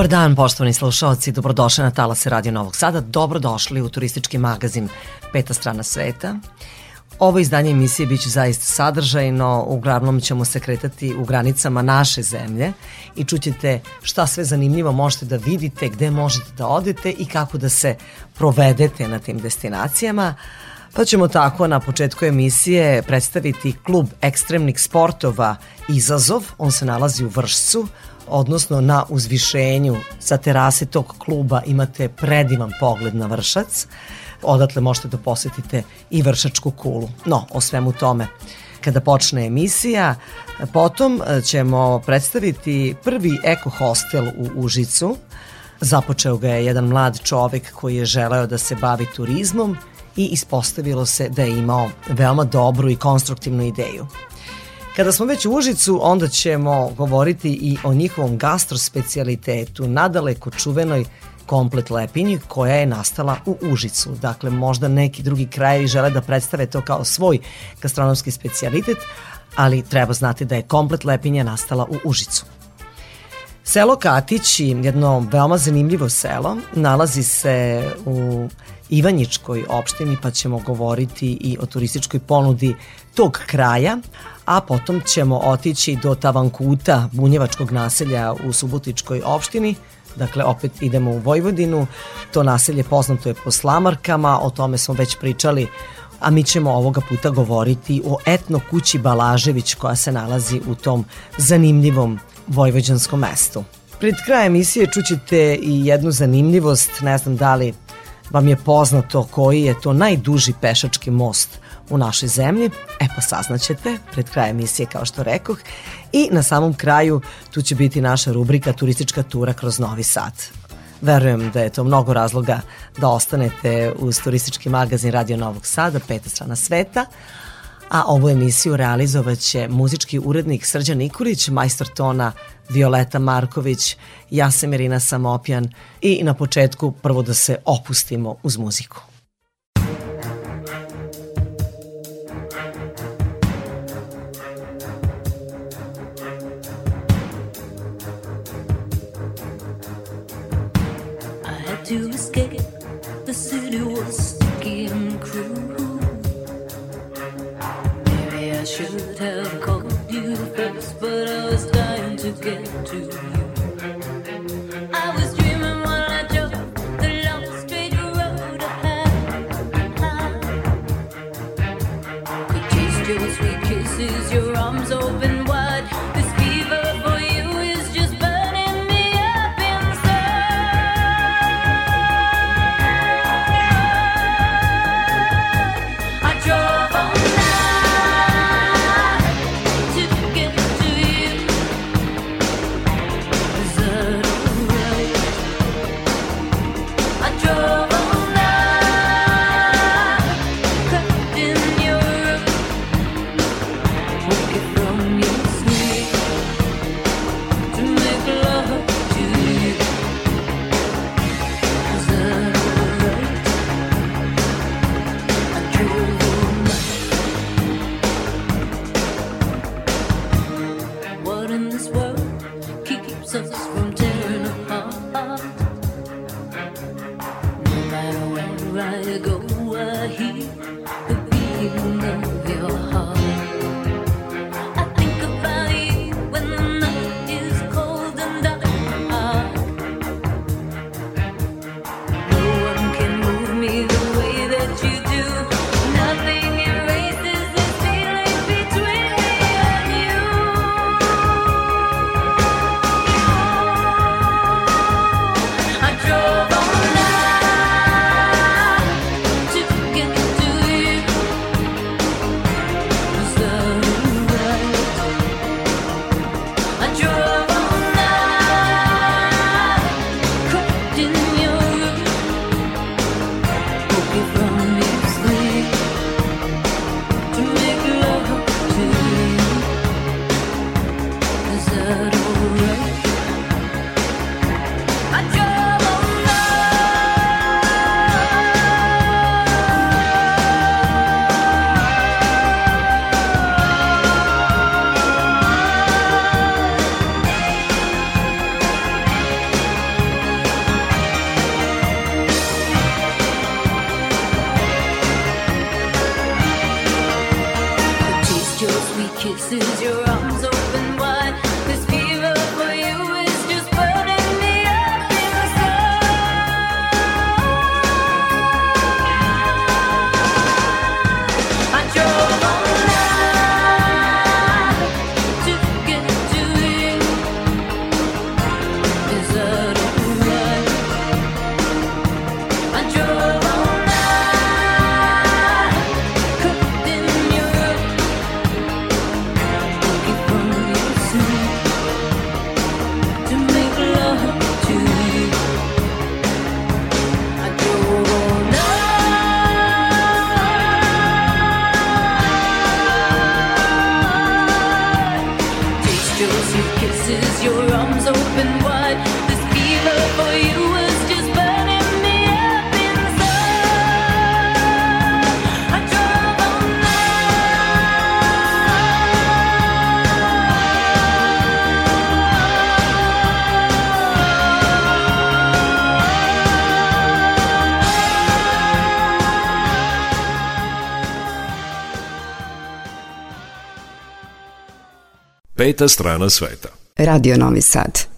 Dobar dan, poštovani slušalci, dobrodošli na Talase Radio Novog Sada, dobrodošli u turistički magazin Peta strana sveta. Ovo izdanje emisije biće zaista sadržajno, uglavnom ćemo se kretati u granicama naše zemlje i čućete šta sve zanimljivo možete da vidite, gde možete da odete i kako da se provedete na tim destinacijama. Pa ćemo tako na početku emisije predstaviti klub ekstremnih sportova Izazov, on se nalazi u Vršcu, odnosno na uzvišenju sa terase tog kluba imate predivan pogled na Vršac. Odatle možete da posetite i Vršačku kulu. No, o svemu tome kada počne emisija. Potom ćemo predstaviti prvi eko hostel u Užicu. Započeo ga je jedan mlad čovek koji je želeo da se bavi turizmom i ispostavilo se da je imao veoma dobru i konstruktivnu ideju. Kada smo već u Užicu, onda ćemo govoriti i o njihovom gastrospecialitetu, nadaleko čuvenoj komplet lepinji koja je nastala u Užicu. Dakle, možda neki drugi krajevi žele da predstave to kao svoj gastronomski specijalitet, ali treba znati da je komplet lepinja nastala u Užicu. Selo Katić, jedno veoma zanimljivo selo, nalazi se u Ivanjičkoj opštini, pa ćemo govoriti i o turističkoj ponudi tog kraja, a potom ćemo otići do Tavankuta, bunjevačkog naselja u Subotičkoj opštini, Dakle, opet idemo u Vojvodinu. To naselje poznato je po slamarkama, o tome smo već pričali, a mi ćemo ovoga puta govoriti o etno kući Balažević koja se nalazi u tom zanimljivom vojvođanskom mestu. Pred krajem emisije čućete i jednu zanimljivost, ne znam da li vam je poznato koji je to najduži pešački most u našoj zemlji. E pa saznaćete pred krajem emisije kao što rekoh. I na samom kraju tu će biti naša rubrika turistička tura kroz Novi Sad. Verujem da je to mnogo razloga da ostanete uz turistički magazin Radio Novog Sada, peta strana sveta, a ovu emisiju realizovaće muzički urednik Srđan Nikolić, majstor tona Violeta Marković, ja sam Irina Samopjan i na početku prvo da se opustimo uz muziku. Drums open wide. Peta strana sveta. Radio Novi Sad.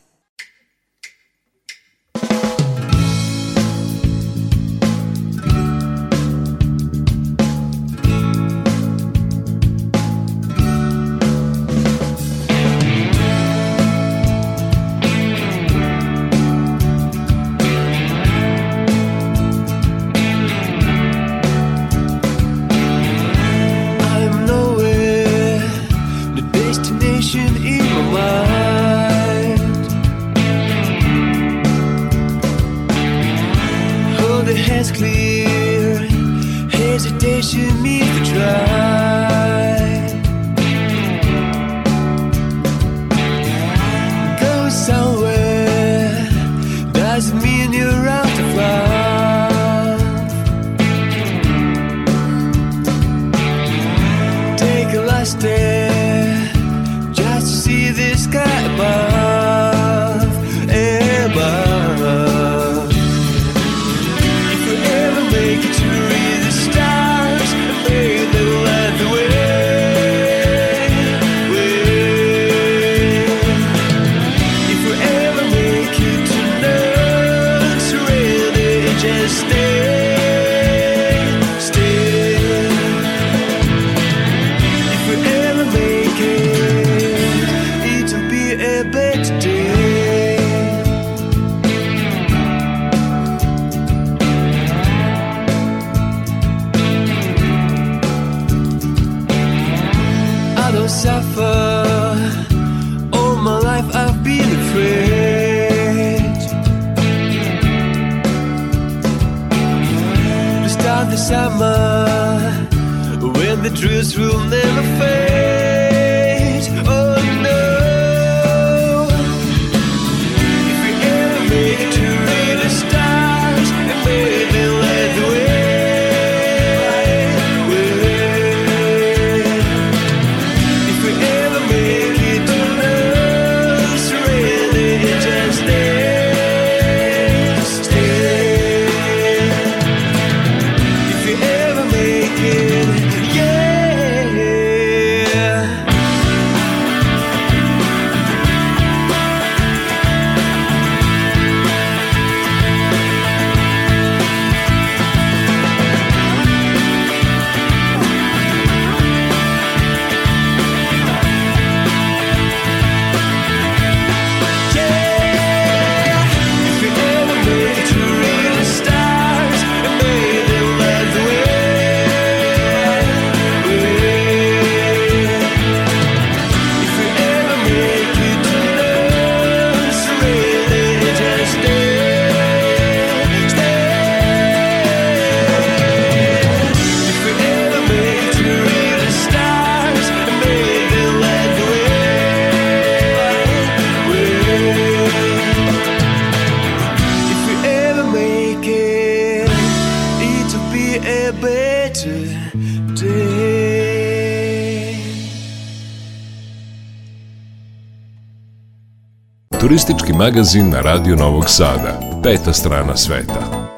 Turistički magazin na Radio Novog Sada. Peta strana sveta.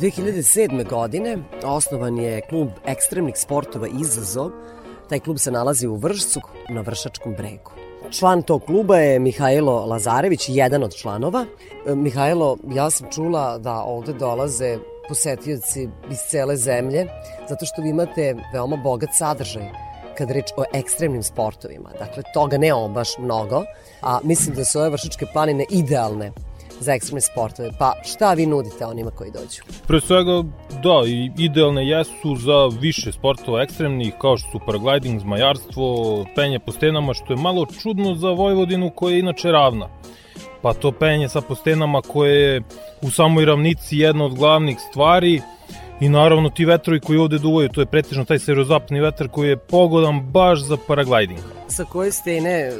2007. godine osnovan je klub ekstremnih sportova Izazov. Taj klub se nalazi u Vršcu na Vršačkom bregu. Član tog kluba je Mihajlo Lazarević, jedan od članova. E, Mihajlo, ja sam čula da ovde dolaze posetioci iz cele zemlje, zato što vi imate veoma bogat sadržaj kad reč o ekstremnim sportovima. Dakle, toga nemamo baš mnogo, a mislim da su ove vršačke planine idealne za ekstremne sportove. Pa šta vi nudite onima koji dođu? Pre svega, da, idealne jesu za više sportova ekstremnih, kao što su paragliding, zmajarstvo, penje po stenama, što je malo čudno za Vojvodinu koja je inače ravna. Pa to penje sa postenama koje je u samoj ravnici jedna od glavnih stvari, I naravno ti vetrovi koji ovde duvaju, to je pretežno taj severozapni vetar koji je pogodan baš za paragliding. Sa koje stene e,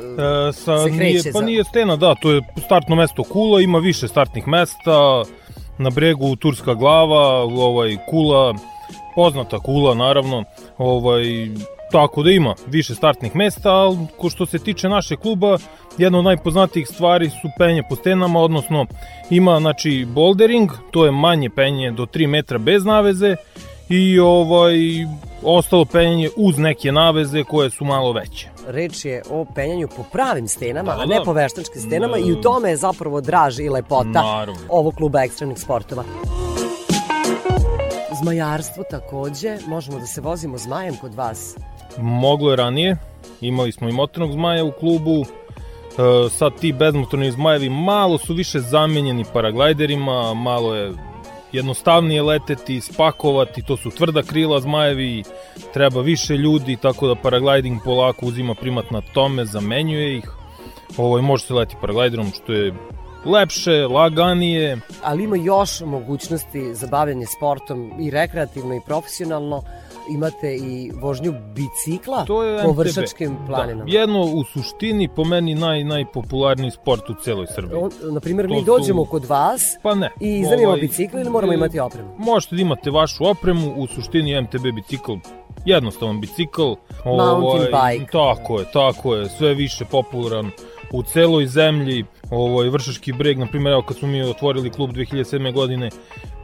sa, se kreće? Nije, pa nije stena, da, to je startno mesto Kula, ima više startnih mesta, na bregu Turska glava, ovaj, Kula, poznata Kula naravno, ovaj, tako da ima više startnih mesta, ali ko što se tiče naše kluba, jedna od najpoznatijih stvari su penje po stenama, odnosno ima znači bouldering, to je manje penje do 3 metra bez naveze i ovaj ostalo penjanje uz neke naveze koje su malo veće. Reč je o penjanju po pravim stenama, da, a ne da. po veštačkim stenama da, i u tome je zapravo draž i lepota naravno. ovog kluba ekstremnih sportova. Zmajarstvo takođe, možemo da se vozimo zmajem kod vas. Moglo je ranije, imali smo i motornog zmaja u klubu, E, sad ti bezmotorni zmajevi malo su više zamenjeni paraglajderima, malo je jednostavnije leteti, spakovati, to su tvrda krila zmajevi, treba više ljudi, tako da paragliding polako uzima primat na tome, zamenjuje ih. Ovo, može se leti paraglajderom, što je lepše, laganije. Ali ima još mogućnosti za bavljanje sportom i rekreativno i profesionalno imate i vožnju bicikla to je po vršačkim da. planinama. Da, jedno u suštini po meni naj, najpopularniji sport u celoj Srbiji. On, na primjer, mi dođemo su... kod vas pa ne, i iznajmimo ovaj, bicikl ili moramo imati opremu? Možete da imate vašu opremu, u suštini MTB bicikl jednostavan bicikl. Mountain ovaj, bike. Tako je, tako je, sve više popularan u celoj zemlji, ovaj, Vršački breg, na primjer, evo kad smo mi otvorili klub 2007. godine,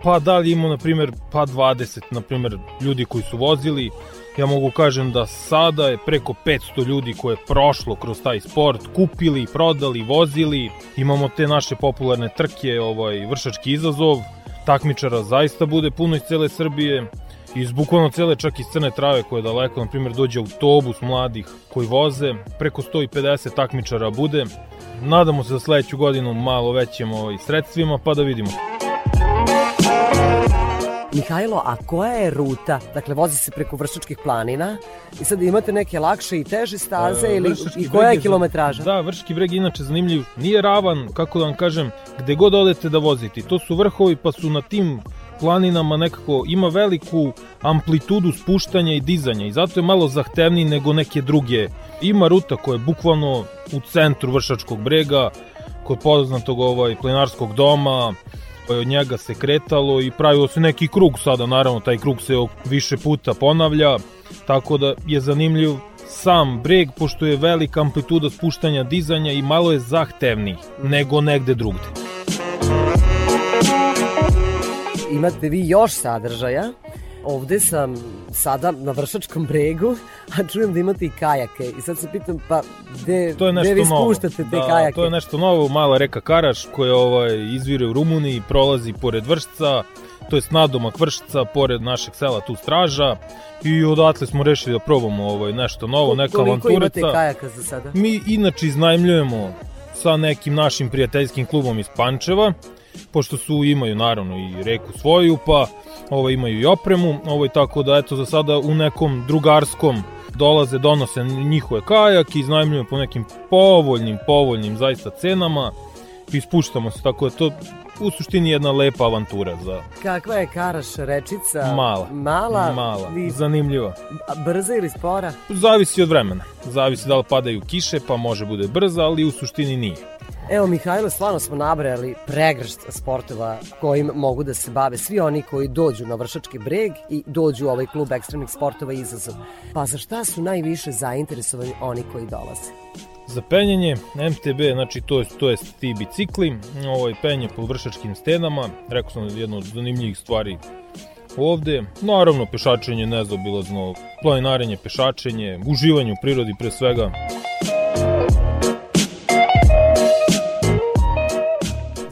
pa da li imamo, na primjer, pa 20, na primjer, ljudi koji su vozili, ja mogu kažem da sada je preko 500 ljudi koje je prošlo kroz taj sport, kupili, prodali, vozili, imamo te naše popularne trke, ovaj, vršački izazov, takmičara zaista bude puno iz cele Srbije, iz bukvalno cele čak iz Crne Trave koje je daleko, na primjer dođe autobus mladih koji voze, preko 150 takmičara bude. Nadamo se za sledeću godinu malo većim ovaj, sredstvima pa da vidimo. Mihajlo, a koja je ruta? Dakle, vozi se preko Vršačkih planina i sad imate neke lakše i teže staze e, ili i koja je kilometraža? Da, Vrški breg je inače zanimljiv. Nije ravan, kako da vam kažem, gde god odete da vozite. To su vrhovi pa su na tim planinama nekako ima veliku amplitudu spuštanja i dizanja i zato je malo zahtevniji nego neke druge. Ima ruta koja je bukvalno u centru Vršačkog brega, kod poznatog ovaj plenarskog doma, od njega se kretalo i pravilo se neki krug sada, naravno taj krug se više puta ponavlja, tako da je zanimljiv sam breg, pošto je velika amplituda spuštanja dizanja i malo je zahtevniji nego negde drugde imate vi još sadržaja. Ovde sam sada na Vršačkom bregu, a čujem da imate i kajake. I sad se pitam, pa gde, to je nešto gde vi spuštate te da, kajake? To je nešto novo, mala reka Karaš koja ovaj, izvire u Rumuniji, prolazi pored Vršca, to je nadomak Vršca, pored našeg sela tu Straža i odatle smo rešili da probamo ovaj, nešto novo, neka Koliko avanturica. Koliko imate kajaka za sada? Mi inače iznajmljujemo sa nekim našim prijateljskim klubom iz Pančeva, pošto su imaju naravno i reku svoju, pa ovo imaju i opremu, ovo je tako da eto za sada u nekom drugarskom dolaze, donose njihove kajak i iznajmljuju po nekim povoljnim, povoljnim zaista cenama i spuštamo se, tako da to u suštini jedna lepa avantura za... Kakva je Karaš rečica? Mala. Mala? Mala, vi... zanimljiva. Brza ili spora? Zavisi od vremena. Zavisi da li padaju kiše, pa može bude brza, ali u suštini nije. Evo, Mihajlo, stvarno smo nabrali pregršt sportova kojim mogu da se bave svi oni koji dođu na Vršački breg i dođu u ovaj klub ekstremnih sportova izazov. Pa za šta su najviše zainteresovani oni koji dolaze? Za penjenje MTB, znači to je, to je ti bicikli, ovaj penje po vršačkim stenama, rekao sam je jedno od zanimljivih stvari ovde. Naravno, pešačenje nezaobilazno, planinarenje, pešačenje, uživanje u prirodi pre svega.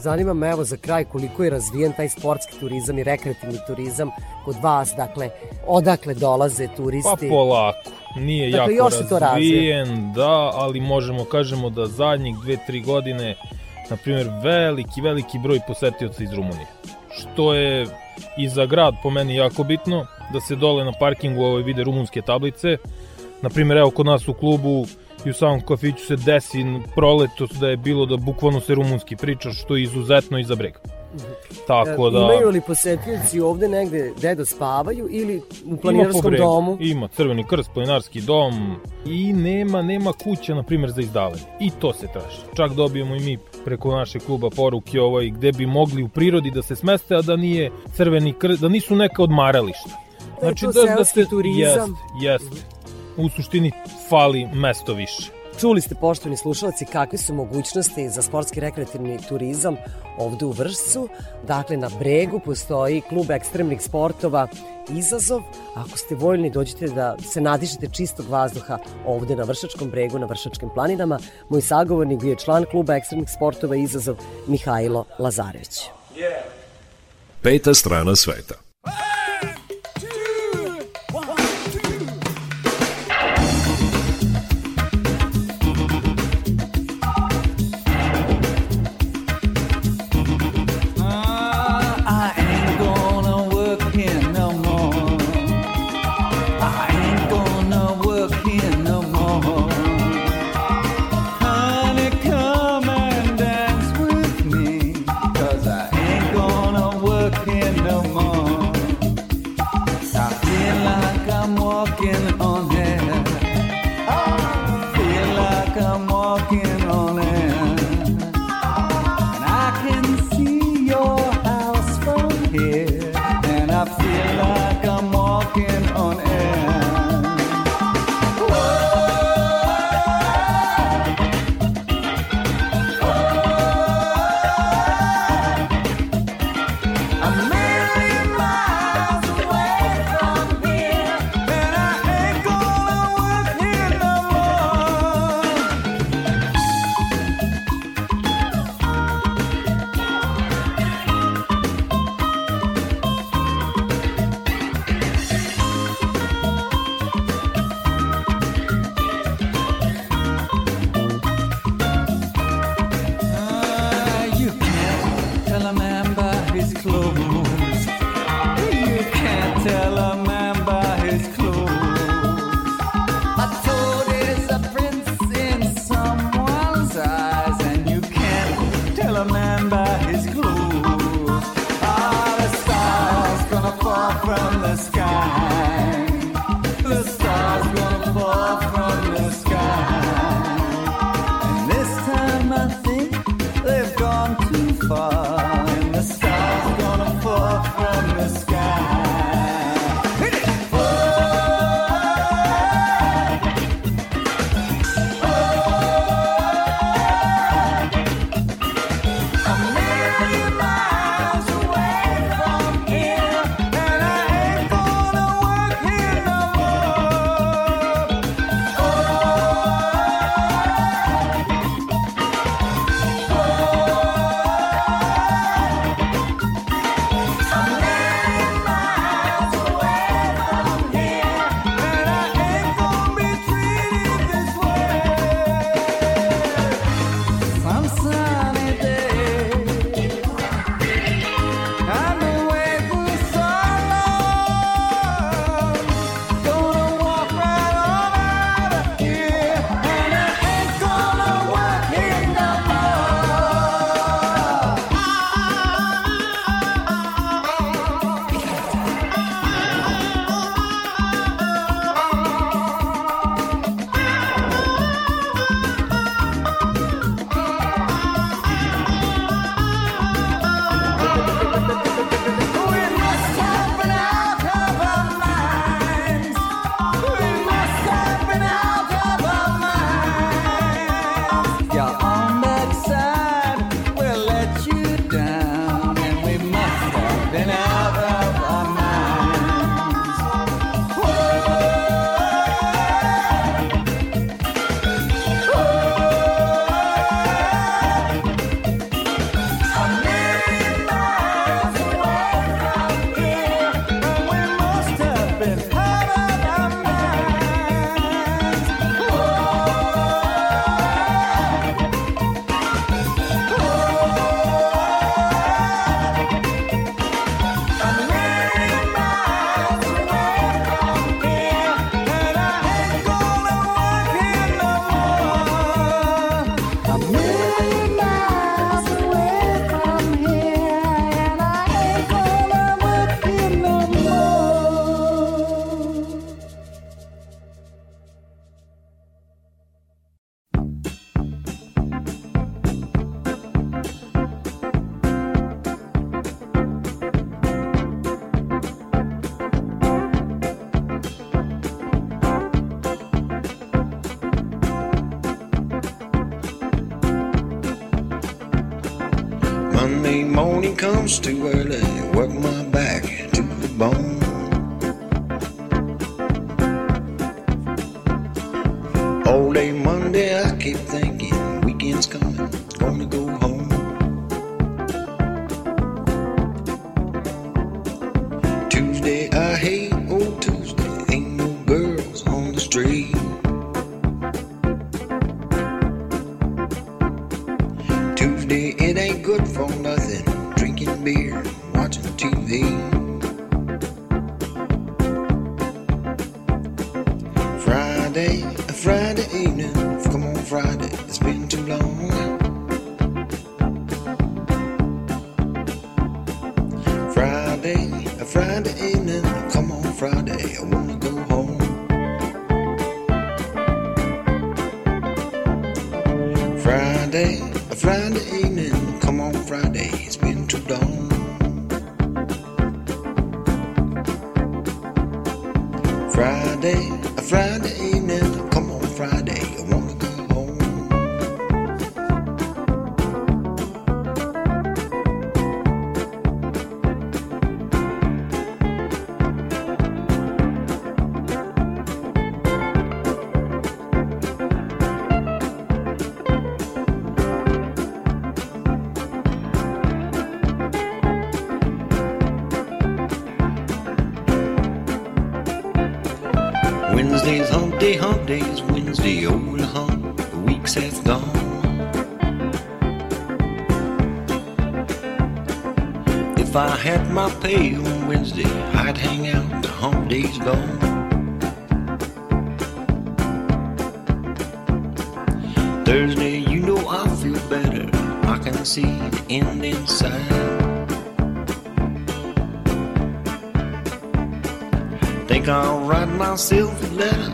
Zanima me evo za kraj koliko je razvijen taj sportski turizam i rekreativni turizam kod vas, dakle, odakle dolaze turisti? Pa polako, nije dakle, jako još razvijen, da, ali možemo kažemo da zadnjih dve, tri godine, na primjer, veliki, veliki broj posetioca iz Rumunije. Što je i za grad po meni jako bitno, da se dole na parkingu ovaj vide rumunske tablice. Na primjer, evo kod nas u klubu i u samom kafiću se desi proleto da je bilo da bukvalno se rumunski priča, što je izuzetno i za breg. Tako da... Imaju li posetioci ovde negde gde da spavaju ili u planinarskom ima domu? Ima Crveni krst, planinarski dom i nema nema kuća, na primjer, za izdavanje. I to se traži. Čak dobijemo i mi preko našeg kluba poruke ovaj, gde bi mogli u prirodi da se smeste, a da nije Crveni krst, da nisu neka odmarališta. Znači, da, da se, turizam. Jest, jest. U suštini fali mesto više. Čuli ste, poštovani slušalci, kakve su mogućnosti za sportski rekreativni turizam ovde u Vršcu. Dakle, na bregu postoji klub ekstremnih sportova Izazov. Ako ste voljni, dođite da se nadišete čistog vazduha ovde na Vršačkom bregu, na Vršačkim planinama. Moj sagovornik bio je član kluba ekstremnih sportova Izazov, Mihajlo Lazarević. Yeah. Peta strana sveta. walking on. Pay on Wednesday, I'd hang out, the hump day's gone. Thursday, you know I feel better, I can see the end inside. Think I'll write myself a letter,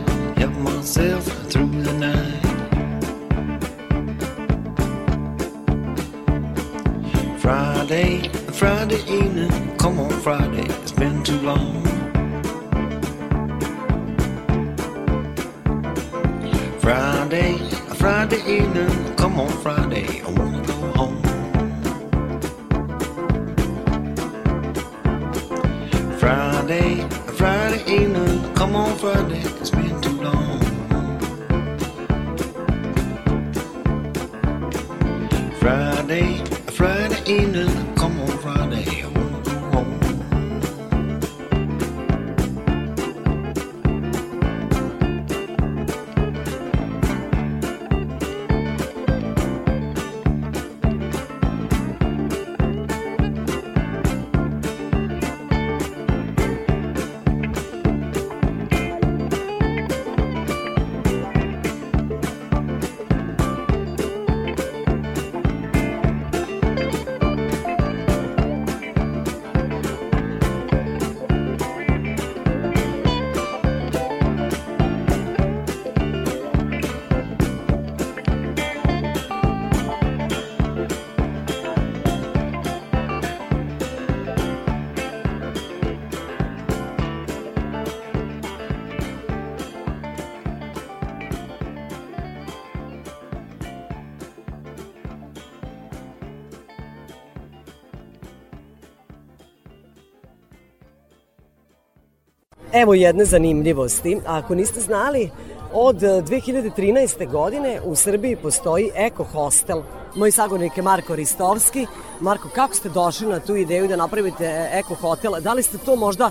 Evo jedne zanimljivosti. Ako niste znali, od 2013. godine u Srbiji postoji Eko Hostel. Moj sagovornik je Marko Ristovski. Marko, kako ste došli na tu ideju da napravite Eko Hotel? Da li ste to možda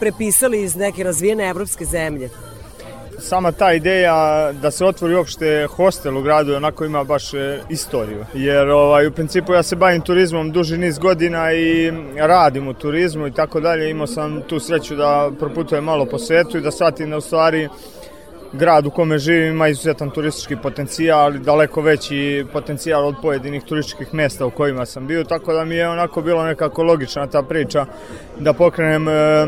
prepisali iz neke razvijene evropske zemlje? Sama ta ideja da se otvori uopšte hostel u gradu onako ima baš e, istoriju. Jer ovaj, u principu ja se bavim turizmom duži niz godina i radim u turizmu i tako dalje. Imao sam tu sreću da proputujem malo po svetu i da shvatim da u stvari grad u kome živim ima izuzetan turistički potencijal, ali daleko veći potencijal od pojedinih turističkih mesta u kojima sam bio, tako da mi je onako bilo nekako logična ta priča da pokrenem, e,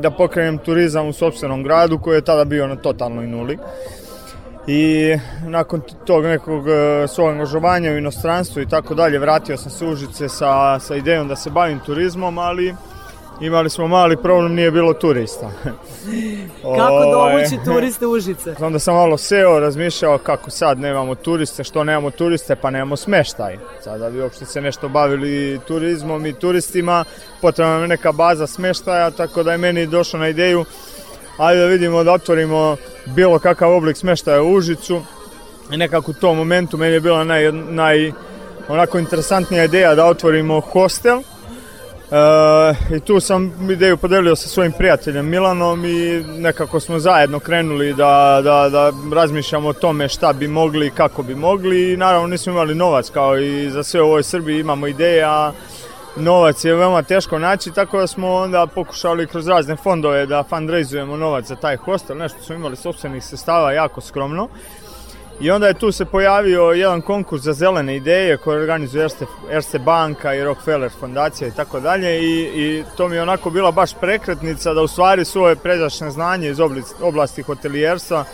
da pokrenem turizam u sobstvenom gradu koji je tada bio na totalnoj nuli. I nakon tog nekog e, svog angažovanja u inostranstvu i tako dalje, vratio sam se Užice sa, sa idejom da se bavim turizmom, ali imali smo mali problem, nije bilo turista. Kako Ovaj, dovući turiste u Užice? Onda sam malo seo, razmišljao kako sad nemamo turiste, što nemamo turiste, pa nemamo smeštaj. Sad da bi uopšte se nešto bavili turizmom i turistima, potrebna nam je neka baza smeštaja, tako da je meni došlo na ideju ajde da vidimo da otvorimo bilo kakav oblik smeštaja u Užicu. I nekako u tom momentu meni je bila naj, naj onako interesantnija ideja da otvorimo hostel, E, I tu sam ideju podelio sa svojim prijateljem Milanom i nekako smo zajedno krenuli da, da, da razmišljamo o tome šta bi mogli i kako bi mogli i naravno nismo imali novac kao i za sve u ovoj Srbiji imamo ideje, a novac je veoma teško naći, tako da smo onda pokušali kroz razne fondove da fundraizujemo novac za taj hostel, nešto smo imali sobstvenih sestava jako skromno. I onda je tu se pojavio jedan konkurs za zelene ideje koje organizuje Erste, Erste banka i Rockefeller fondacija i tako dalje i, i to mi je onako bila baš prekretnica da u stvari svoje pređašnje znanje iz oblasti, oblasti hotelijerstva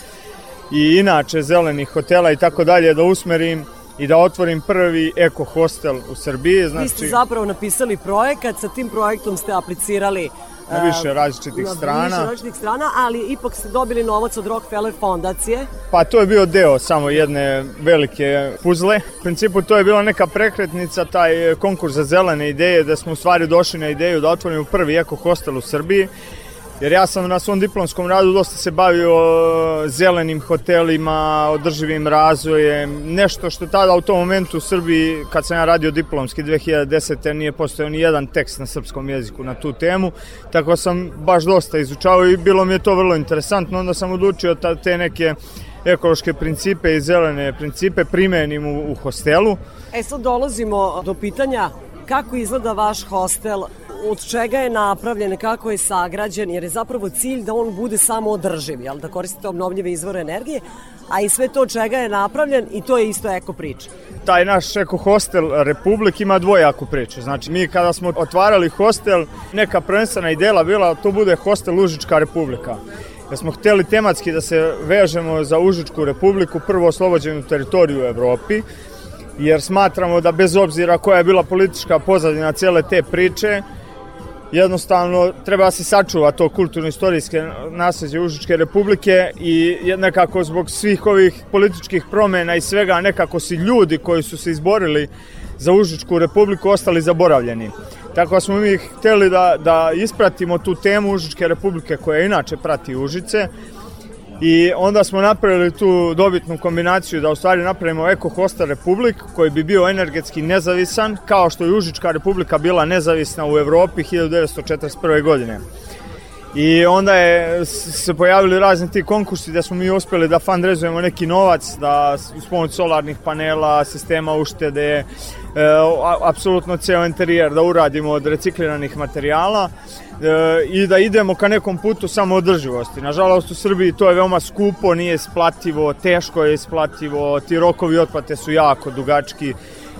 i inače zelenih hotela i tako dalje da usmerim i da otvorim prvi eko hostel u Srbiji. Znači, Vi ste zapravo napisali projekat, sa tim projektom ste aplicirali na više različitih na strana. više različitih strana, ali ipak ste dobili novac od Rockefeller fondacije. Pa to je bio deo samo jedne velike puzle. U principu to je bila neka prekretnica, taj konkurs za zelene ideje, da smo u stvari došli na ideju da otvorimo prvi eko hostel u Srbiji. Jer ja sam na svom diplomskom radu dosta se bavio zelenim hotelima, održivim razvojem, nešto što tada u tom momentu u Srbiji, kad sam ja radio diplomski 2010. nije postojao ni jedan tekst na srpskom jeziku na tu temu, tako sam baš dosta izučao i bilo mi je to vrlo interesantno, onda sam odlučio te neke ekološke principe i zelene principe primenim u, u hostelu. E sad dolazimo do pitanja kako izgleda vaš hostel od čega je napravljen, kako je sagrađen, jer je zapravo cilj da on bude samo održiv, jel? da koristite obnovljive izvore energije, a i sve to od čega je napravljen i to je isto eko priča. Taj naš eko hostel Republik ima dvojaku priču. Znači mi kada smo otvarali hostel, neka prvenstvena ideja bila to bude hostel Užička Republika da smo hteli tematski da se vežemo za Užičku republiku, prvo oslobođenu teritoriju u Evropi, jer smatramo da bez obzira koja je bila politička pozadina cele te priče, jednostavno treba da se sačuva to kulturno-istorijske nasleđe Užičke republike i nekako zbog svih ovih političkih promena i svega nekako si ljudi koji su se izborili za Užičku republiku ostali zaboravljeni. Tako smo mi hteli da, da ispratimo tu temu Užičke republike koja inače prati Užice i onda smo napravili tu dobitnu kombinaciju da u stvari napravimo Eko Hostel Republik koji bi bio energetski nezavisan kao što je Užička republika bila nezavisna u Evropi 1941. godine. I onda je se pojavili razni ti konkursi da smo mi uspeli da fundraizujemo neki novac, da uz pomoć solarnih panela, sistema uštede, apsolutno ceo interijer da uradimo od recikliranih materijala e, i da idemo ka nekom putu samoodrživosti. Nažalost u Srbiji to je veoma skupo, nije isplativo, teško je isplativo, ti rokovi otplate su jako dugački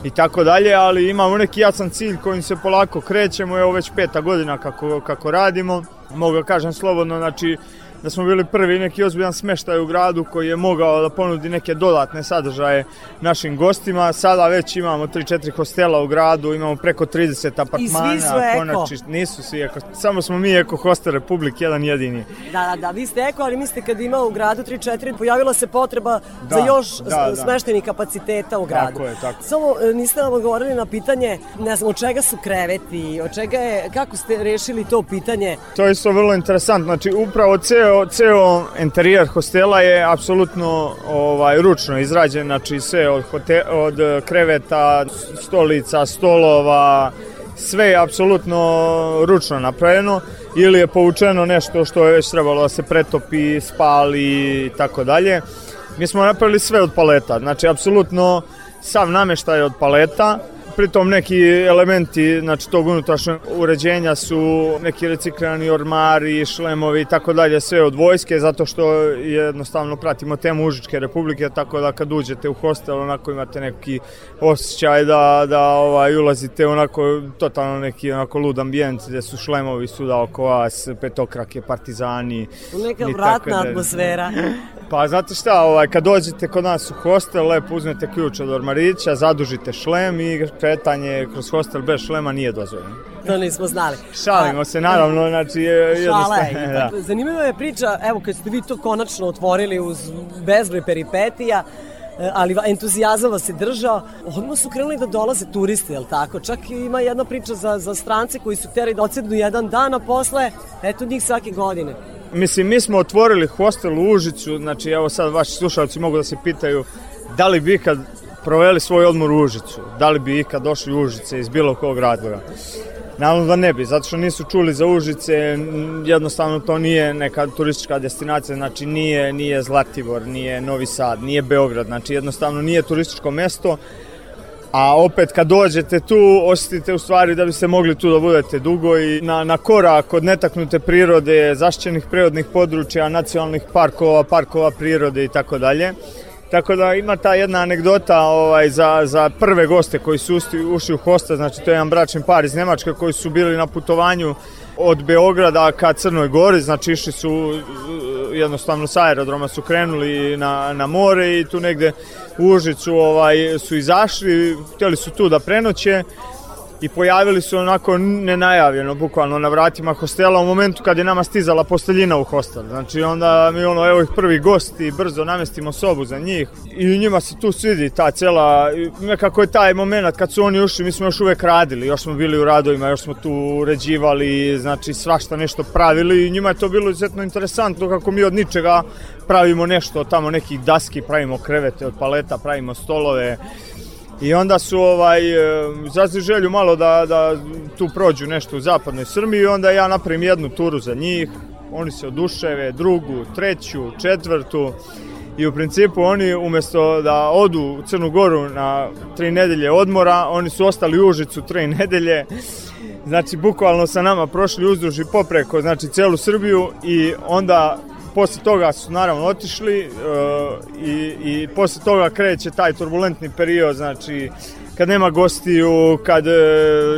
i tako dalje, ali imamo neki jasan cilj kojim se polako krećemo, evo već peta godina kako, kako radimo, mogu da kažem slobodno, znači da smo bili prvi neki ozbiljan smeštaj u gradu koji je mogao da ponudi neke dodatne sadržaje našim gostima. Sada već imamo 3-4 hostela u gradu, imamo preko 30 apartmana. I svi su eko. Konači, nisu svi eko. Samo smo mi eko hostel Republik, jedan jedini. Da, da, da, vi ste eko, ali mislite kad ima u gradu 3-4, pojavila se potreba da, za još da, da. smeštenih kapaciteta u gradu. Tako je, tako. Samo e, niste nam odgovorili na pitanje, ne znam, od čega su kreveti, od čega je, kako ste rešili to pitanje? To je isto vrlo interesantno. Znači, upravo ceo ceo, ceo interijer hostela je apsolutno ovaj ručno izrađen, znači sve od, hote, od kreveta, stolica, stolova, sve je apsolutno ručno napravljeno ili je povučeno nešto što je već trebalo da se pretopi, spali i tako dalje. Mi smo napravili sve od paleta, znači apsolutno sav nameštaj od paleta, pritom neki elementi znači tog unutrašnjeg uređenja su neki reciklirani ormari, šlemovi i tako dalje, sve od vojske zato što jednostavno pratimo temu Užičke republike, tako da kad uđete u hostel onako imate neki osjećaj da, da ovaj, ulazite onako totalno neki onako lud ambijent gde su šlemovi suda oko vas, petokrake, partizani. Neka vratna da, atmosfera. Pa znate šta, ovaj, kad dođete kod nas u hostel, lepo uzmete ključ od ormarića, zadužite šlem i kretanje kroz hostel bez šlema nije dozvoljeno. To nismo znali. Šalimo se, naravno, znači je Šala je. ipak. Zanimljiva je priča, evo kad ste vi to konačno otvorili uz bezbroj peripetija, e, ali entuzijazam vas je držao. Odmah su krenuli da dolaze turisti, je li tako? Čak ima jedna priča za, za strance koji su htjeli da odsednu jedan dan, a posle, eto njih svake godine. Mislim, mi smo otvorili hostel u Užicu, znači evo sad vaši slušalci mogu da se pitaju da li bi ikad proveli svoj odmor u Užicu, da li bi ikad došli u Užice iz bilo kog razloga. Naravno da ne bi, zato što nisu čuli za Užice, jednostavno to nije neka turistička destinacija, znači nije, nije Zlatibor, nije Novi Sad, nije Beograd, znači jednostavno nije turističko mesto, A opet kad dođete tu, osjetite u stvari da biste mogli tu da budete dugo i na, na korak od netaknute prirode, zaštićenih prirodnih područja, nacionalnih parkova, parkova prirode i tako dalje. Tako da ima ta jedna anegdota ovaj, za, za prve goste koji su usti, ušli u hosta, znači to je jedan bračni par iz Nemačke koji su bili na putovanju od Beograda ka Crnoj Gori, znači išli su jednostavno sa aerodroma su krenuli na, na more i tu negde u Užicu ovaj, su izašli, htjeli su tu da prenoće i pojavili su onako nenajavljeno, bukvalno na vratima hostela u momentu kad je nama stizala posteljina u hostel. Znači onda mi ono, evo ih prvi gosti, brzo namestimo sobu za njih i njima se tu svidi ta cela, nekako je taj moment kad su oni ušli, mi smo još uvek radili, još smo bili u radovima, još smo tu uređivali, znači svašta nešto pravili i njima je to bilo izuzetno interesantno kako mi od ničega pravimo nešto, tamo nekih daski, pravimo krevete od paleta, pravimo stolove, I onda su ovaj, izrazili želju malo da, da tu prođu nešto u zapadnoj Srbiji i onda ja napravim jednu turu za njih. Oni se oduševe, drugu, treću, četvrtu i u principu oni umesto da odu u Crnu Goru na tri nedelje odmora, oni su ostali u Užicu tri nedelje. Znači, bukvalno sa nama prošli uzduž i popreko, znači, celu Srbiju i onda posle toga su naravno otišli e, i, i posle toga kreće taj turbulentni period, znači kad nema gostiju, kad e,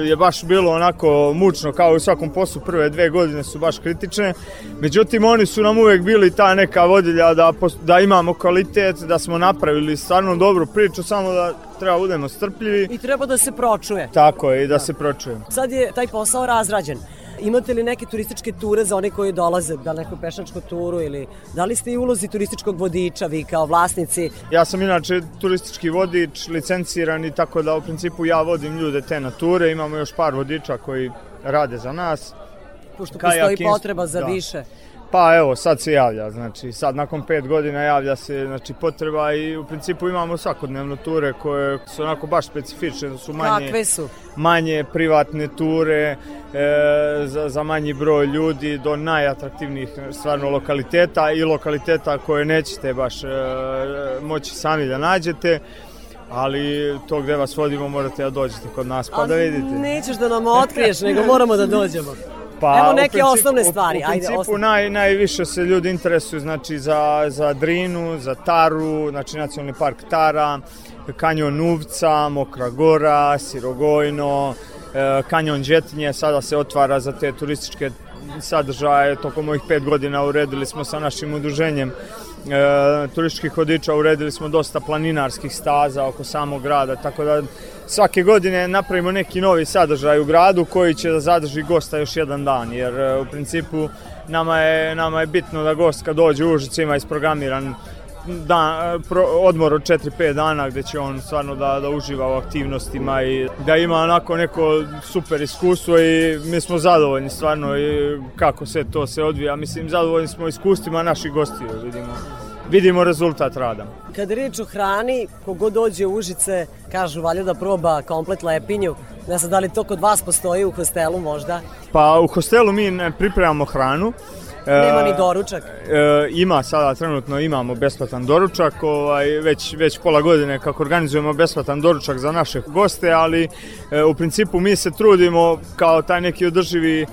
je baš bilo onako mučno kao u svakom poslu, prve dve godine su baš kritične. Međutim, oni su nam uvek bili ta neka vodilja da, da imamo kvalitet, da smo napravili stvarno dobru priču, samo da treba budemo strpljivi. I treba da se pročuje. Tako je, i da se pročujemo. Sad je taj posao razrađen. Imate li neke turističke ture za one koji dolaze, da li neku pešačku turu ili da li ste i ulozi turističkog vodiča vi kao vlasnici? Ja sam inače turistički vodič, licenciran i tako da u principu ja vodim ljude te na ture, imamo još par vodiča koji rade za nas. Pošto postoji potreba za da. više. Pa evo, sad se javlja, znači sad nakon pet godina javlja se znači, potreba i u principu imamo svakodnevno ture koje su onako baš specifične, da su manje, Kakve su? manje privatne ture e, za, za manji broj ljudi do najatraktivnijih stvarno lokaliteta i lokaliteta koje nećete baš e, moći sami da nađete ali to gde vas vodimo morate da dođete kod nas pa da Ali vidite. Nećeš da nam otkriješ, nego moramo da dođemo. Pa, Evo neke principu- osnovne stvari, U, ajde, principu osnovne. naj, najviše se ljudi interesuju znači, za, za Drinu, za Taru, znači nacionalni park Tara, kanjon Uvca, Mokra Gora, Sirogojno, e, kanjon Đetinje sada se otvara za te turističke sadržaje. Tokom ovih pet godina uredili smo sa našim udruženjem e, turističkih vodiča, uredili smo dosta planinarskih staza oko samog grada, tako da svake godine napravimo neki novi sadržaj u gradu koji će da zadrži gosta još jedan dan, jer e, u principu nama je, nama je bitno da gost kad dođe u Užice ima isprogramiran dan, pro, odmor od 4-5 dana gde će on stvarno da, da uživa u aktivnostima i da ima onako neko super iskustvo i mi smo zadovoljni stvarno i kako sve to se odvija. Mislim, zadovoljni smo iskustvima naših gostiju, vidimo, vidimo rezultat rada. Kada je reč o hrani, kogod dođe u Užice, kažu valja da proba komplet lepinju. Ne znam da li to kod vas postoji u hostelu možda. Pa u hostelu mi ne pripremamo hranu. Nema E, ni doručak. E, ima sada trenutno imamo besplatan doručak, ovaj već već pola godine kako organizujemo besplatan doručak za naše goste, ali e, u principu mi se trudimo kao taj neki održivi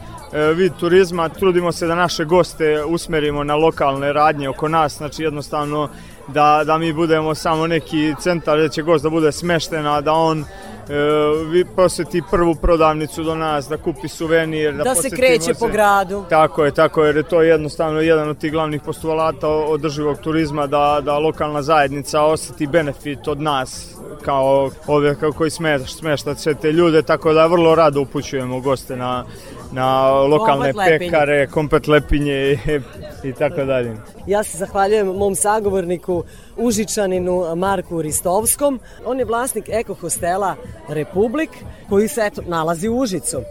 vid turizma, trudimo se da naše goste usmerimo na lokalne radnje oko nas, znači jednostavno da, da mi budemo samo neki centar gde će gost da bude smešten, a da on e, vi poseti prvu prodavnicu do nas, da kupi suvenir, da, Da se kreće po gradu. Tako je, tako je, jer je to jednostavno jedan od tih glavnih postulata održivog turizma da, da lokalna zajednica oseti benefit od nas kao ovdje kao koji smešta, smešta sve te ljude, tako da vrlo rado upućujemo goste na, na lokalne Komplet lepinje. pekare, komplet lepinje i, i tako dalje. Ja se zahvaljujem mom sagovorniku Užičaninu Marku Ristovskom. On je vlasnik eko hostela Republik koji se eto nalazi u Užicu.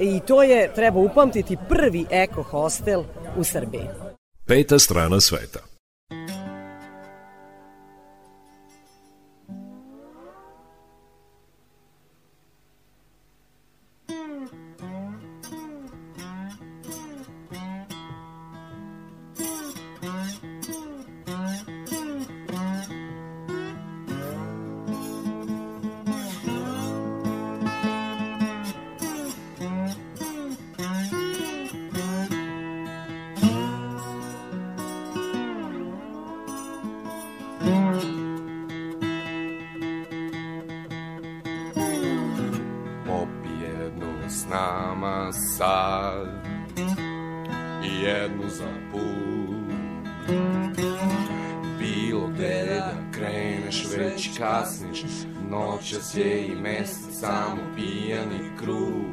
I to je, treba upamtiti, prvi eko hostel u Srbiji. Peta strana sveta. Kasniš Noćas je i mesec samo pijani krug.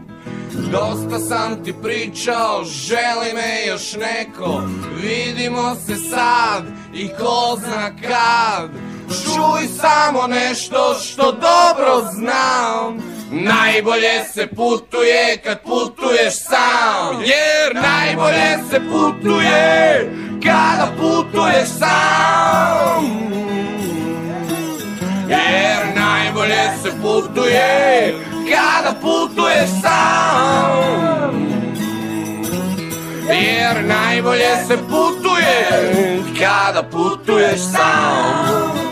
Dosta sam ti pričao, želi me još neko Vidimo se sad i ko zna kad. Čuj samo nešto što dobro znam Najbolje se putuje kad putuješ sam. Jer najbolje se putuje kada putuješ sam Jer najbolje se putuje kada putuješ sam. Jer najbolje se putuje kada putuješ sam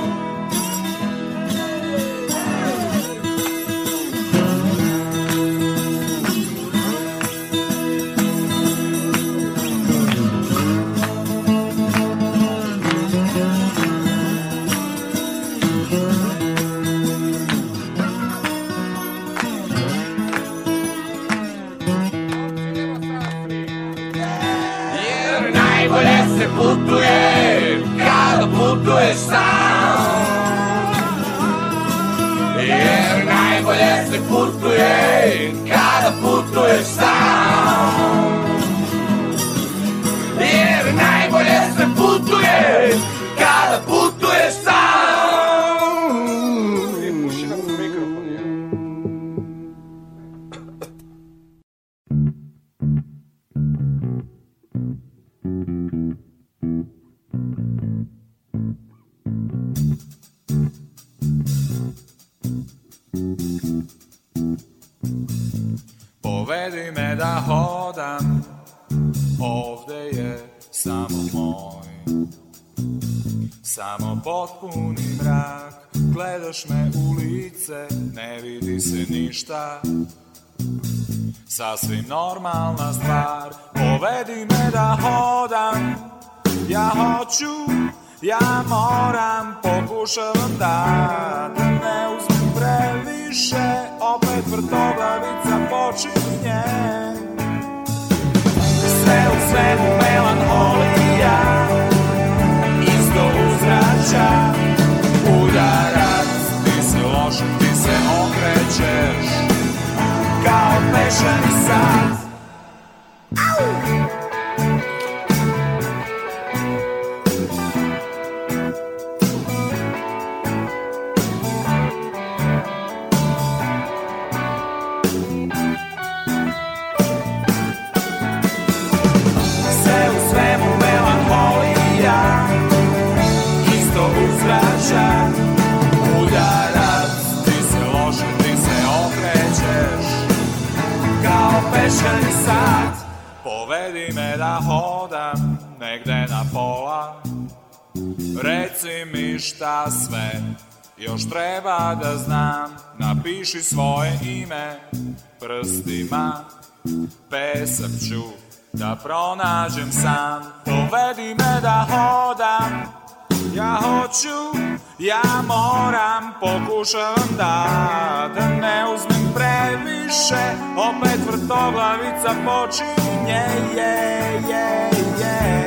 se putuje kada putuješ sam Jer najbolje se putuje kada putuješ sam ništa. Sasvim normalna stvar, povedi me da hodam, ja hoću, ja moram, pokušavam da, da ne uzmem previše, opet vrtoglavica počinje. Sve u svemu melanholija, isto uzrača, udarac, ti se loše, ti se okrećeš, kao pešani sat. Sve sat Povedi me da hodam Negde na pola. Reci mi šta sve još treba da znam. Napiši svoje ime prstima. Pesak ću da pronađem sam. Povedi me da hodam Ja hoću, ja moram Pokušavam da, da ne uzmem previše Opet vrtoglavica počinje je, je, je.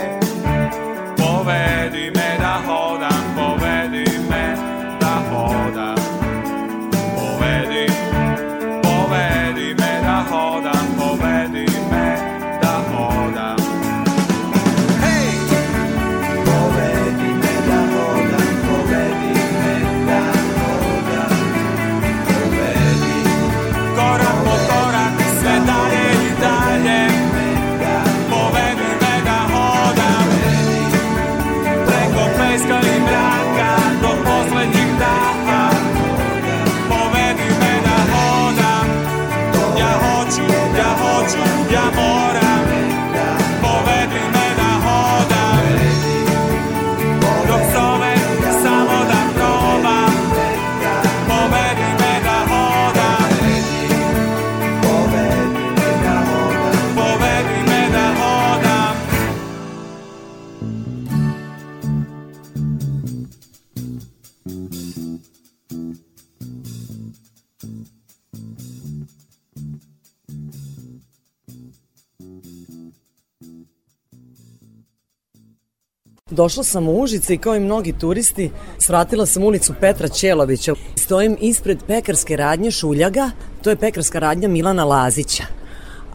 Došla sam u Užice i kao i mnogi turisti svratila sam ulicu Petra Ćelovića. Stojim ispred pekarske radnje Šuljaga, to je pekarska radnja Milana Lazića.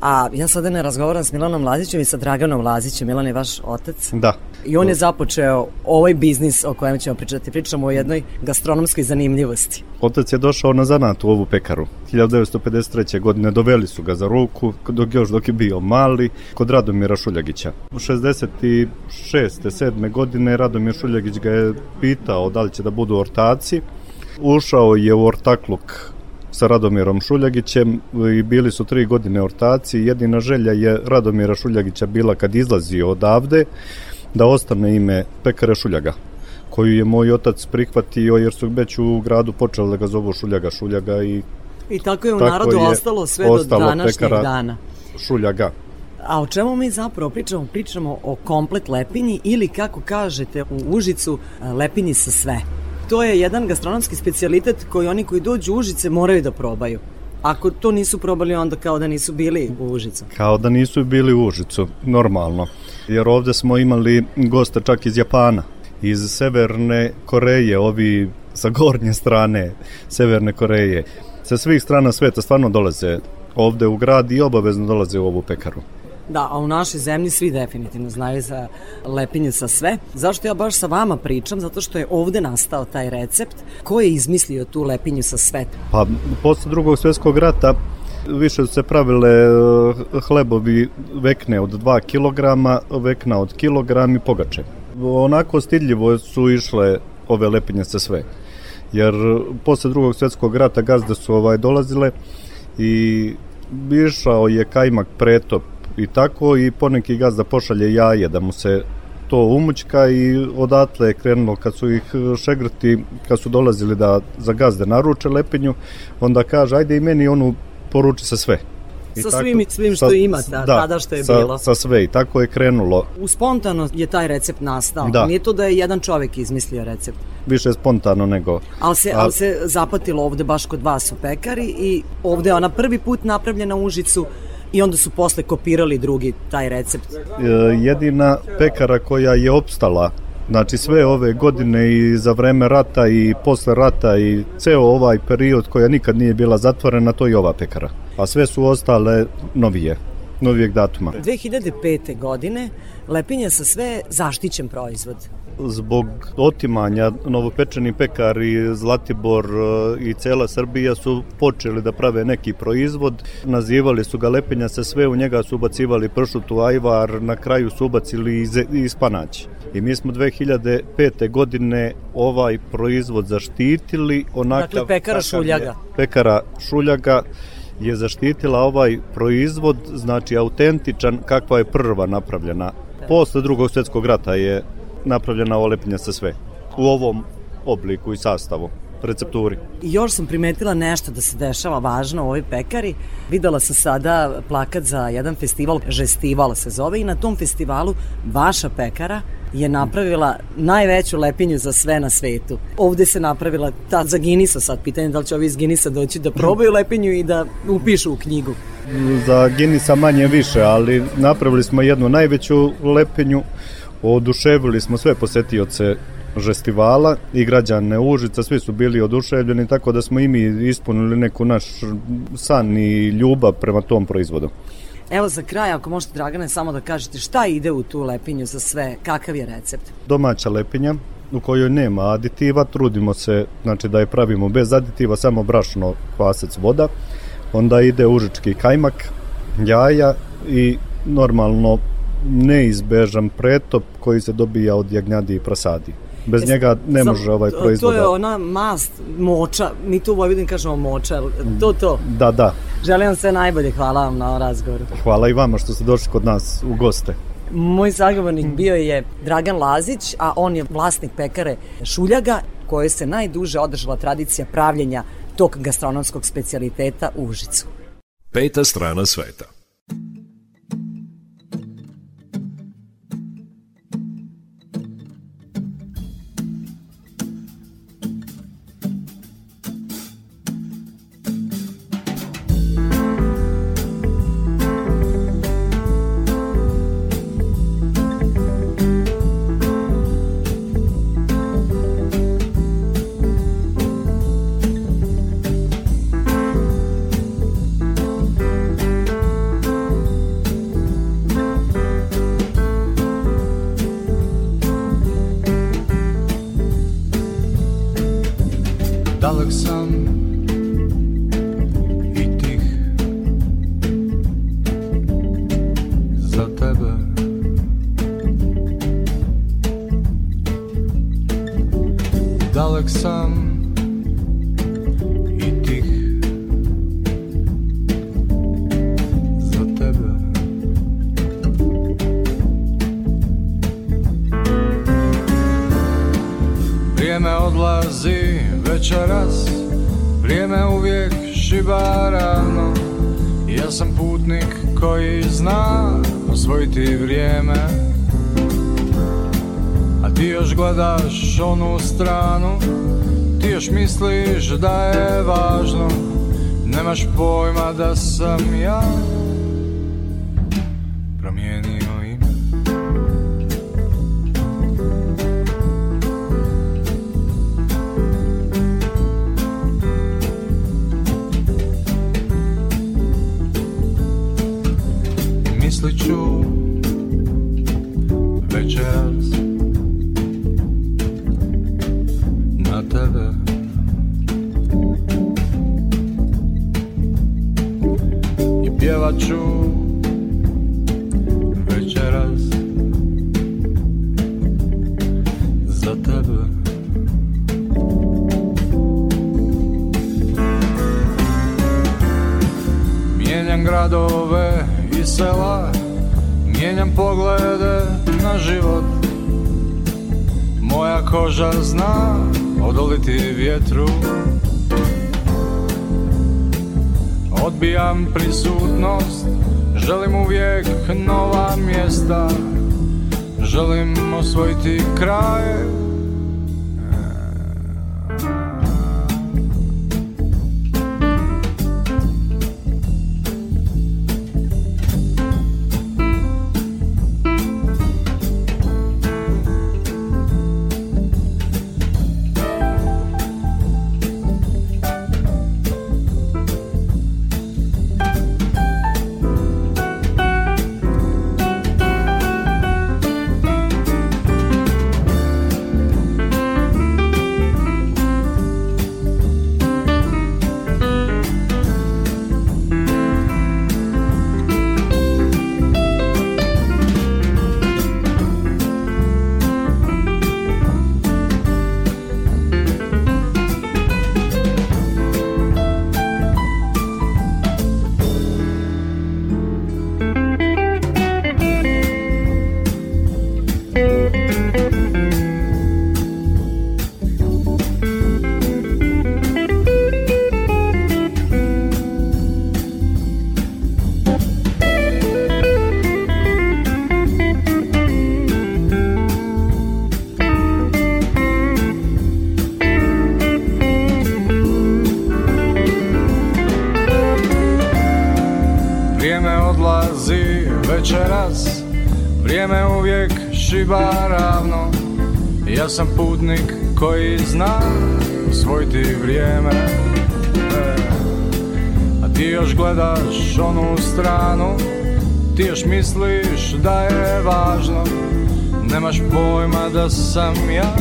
A ja sada ne razgovaram s Milanom Lazićem i sa Draganom Lazićem. Milan je vaš otac. Da. I on je započeo ovaj biznis o kojem ćemo pričati. Pričamo o jednoj gastronomskoj zanimljivosti. Otac je došao na zanat u ovu pekaru. 1953. godine doveli su ga za ruku, dok još dok je bio mali, kod Radomira Šuljagića. U 66. 7. godine Radomir Šuljagić ga je pitao da li će da budu ortaci. Ušao je u ortakluk sa Radomirom Šuljagićem i bili su tri godine ortaci. Jedina želja je Radomira Šuljagića bila kad izlazi odavde da ostane ime pekare Šuljaga koju je moj otac prihvatio jer su već u gradu počeli da ga zovu Šuljaga Šuljaga i I tako je u Tako narodu je ostalo sve ostalo do današnjeg dana. Šuljaga. A o čemu mi zapravo pričamo? Pričamo o komplet lepinji ili kako kažete u Užicu lepinji sa sve. To je jedan gastronomski specijalitet koji oni koji dođu u Užice moraju da probaju. Ako to nisu probali, onda kao da nisu bili u Užicu. Kao da nisu bili u Užicu, normalno. Jer ovde smo imali gosta čak iz Japana, iz Severne Koreje, ovi sa gornje strane Severne Koreje. Sa svih strana sveta stvarno dolaze ovde u grad i obavezno dolaze u ovu pekaru. Da, a u našoj zemlji svi definitivno znaju za lepinje sa sve. Zašto ja baš sa vama pričam? Zato što je ovde nastao taj recept. Ko je izmislio tu lepinju sa sve? Pa, posle drugog svjetskog rata više su se pravile e, hlebovi vekne od 2 kg, vekna od kilogram i pogače. Onako stidljivo su išle ove lepinje sa sve. Jer posle drugog svjetskog rata gazde su ovaj dolazile i išao je kajmak pretop i tako i poneki gazda pošalje jaje da mu se to umućka i odatle je krenulo kad su ih šegrti, kad su dolazili da za gazde naruče lepinju, onda kaže ajde i meni onu poruči sa sve. I Sa svim- svim što ima ta- tada što je sa, bilo. Sa sve i tako je krenulo. U spontano je taj recept nastao. Da. Nije to da je jedan čovek izmislio recept. Više spontano nego... Ali se, A- ali se zapatilo ovde baš kod vas u pekari i ovde je ona prvi put napravljena u Užicu i onda su posle kopirali drugi taj recept. E, jedina pekara koja je opstala Znači sve ove godine i za vreme rata i posle rata i ceo ovaj period koja nikad nije bila zatvorena, to je ova pekara. A sve su ostale novije, novijeg datuma. 2005. godine lepinja sa sve zaštićen proizvod. Zbog otimanja novopečeni pekari Zlatibor e, i cela Srbija su počeli da prave neki proizvod. Nazivali su ga lepenja sa sve, u njega su ubacivali pršutu, ajvar, na kraju su ubacili i, i spanać. I mi smo 2005. godine ovaj proizvod zaštitili onakav... Dakle, pekara kakav je. Šuljaga. Pekara Šuljaga je zaštitila ovaj proizvod, znači autentičan kakva je prva napravljena. Posle drugog svjetskog rata je napravljena ova lepinja sa sve. U ovom obliku i sastavu, recepturi. I još sam primetila nešto da se dešava važno u ovoj pekari. Videla sam sada plakat za jedan festival, Žestival se zove, i na tom festivalu vaša pekara je napravila najveću lepinju za sve na svetu. Ovde se napravila ta za Ginisa sad, pitanje da li će ovi iz Ginisa doći da probaju lepinju i da upišu u knjigu. Za Ginisa manje više, ali napravili smo jednu najveću lepinju, oduševili smo sve posetioce žestivala i građane Užica, svi su bili oduševljeni, tako da smo i mi ispunili neku naš san i ljubav prema tom proizvodu. Evo za kraj, ako možete Dragane samo da kažete šta ide u tu lepinju za sve, kakav je recept? Domaća lepinja u kojoj nema aditiva, trudimo se znači da je pravimo bez aditiva, samo brašno, kvasac, voda. Onda ide užički kajmak, jaja i normalno neizbežan pretop koji se dobija od jagnjadi i prasadi. Bez E, njega ne Sam- može ovaj proizvod. To je da- ona mast, moča, mi tu u Vojvodini kažemo moča, to to. Da, da. Želim vam sve najbolje, hvala vam na razgovoru. Hvala i vama što ste došli kod nas u goste. Moj sagovornik bio je Dragan Lazić, a on je vlasnik pekare Šuljaga, koje se najduže održala tradicija pravljenja tog gastronomskog specijaliteta u Užicu. Peta strana sveta. Želim osvojiti kraje. Ti još misliš da je važno? Nemaš pojma da sam ja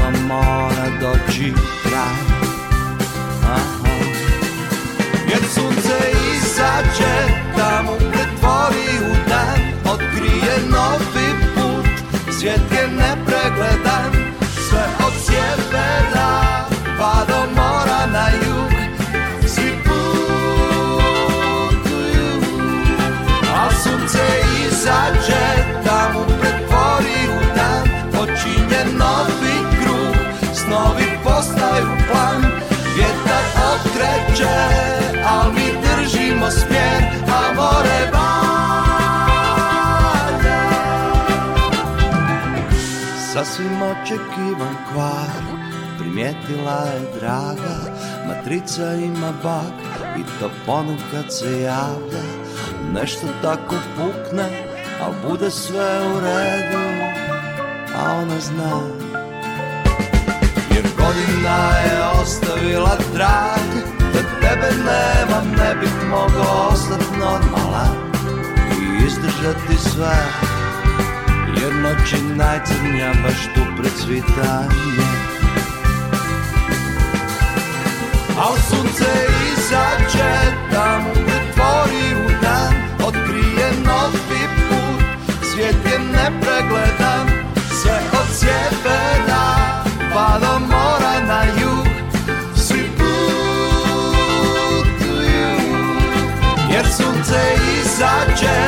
ovom jednom mora al mi držimo smjer A more valja. Sasvim očekivan kvar Primijetila je draga Matrica ima bak I to ponekad se javlja. Nešto tako pukne Al bude sve u redu A ona zna. Jer godina je ostavila trag tebe nema ne bih mogao ostat normalan I izdržati sve. Jer noć je najcrnja baš tu pred svitanje. Al sunce izađe da mu pretvori u dan Otkrije novi put, svijet je nepregledan Sve od sjevera pa do mora na Jer sunce izađe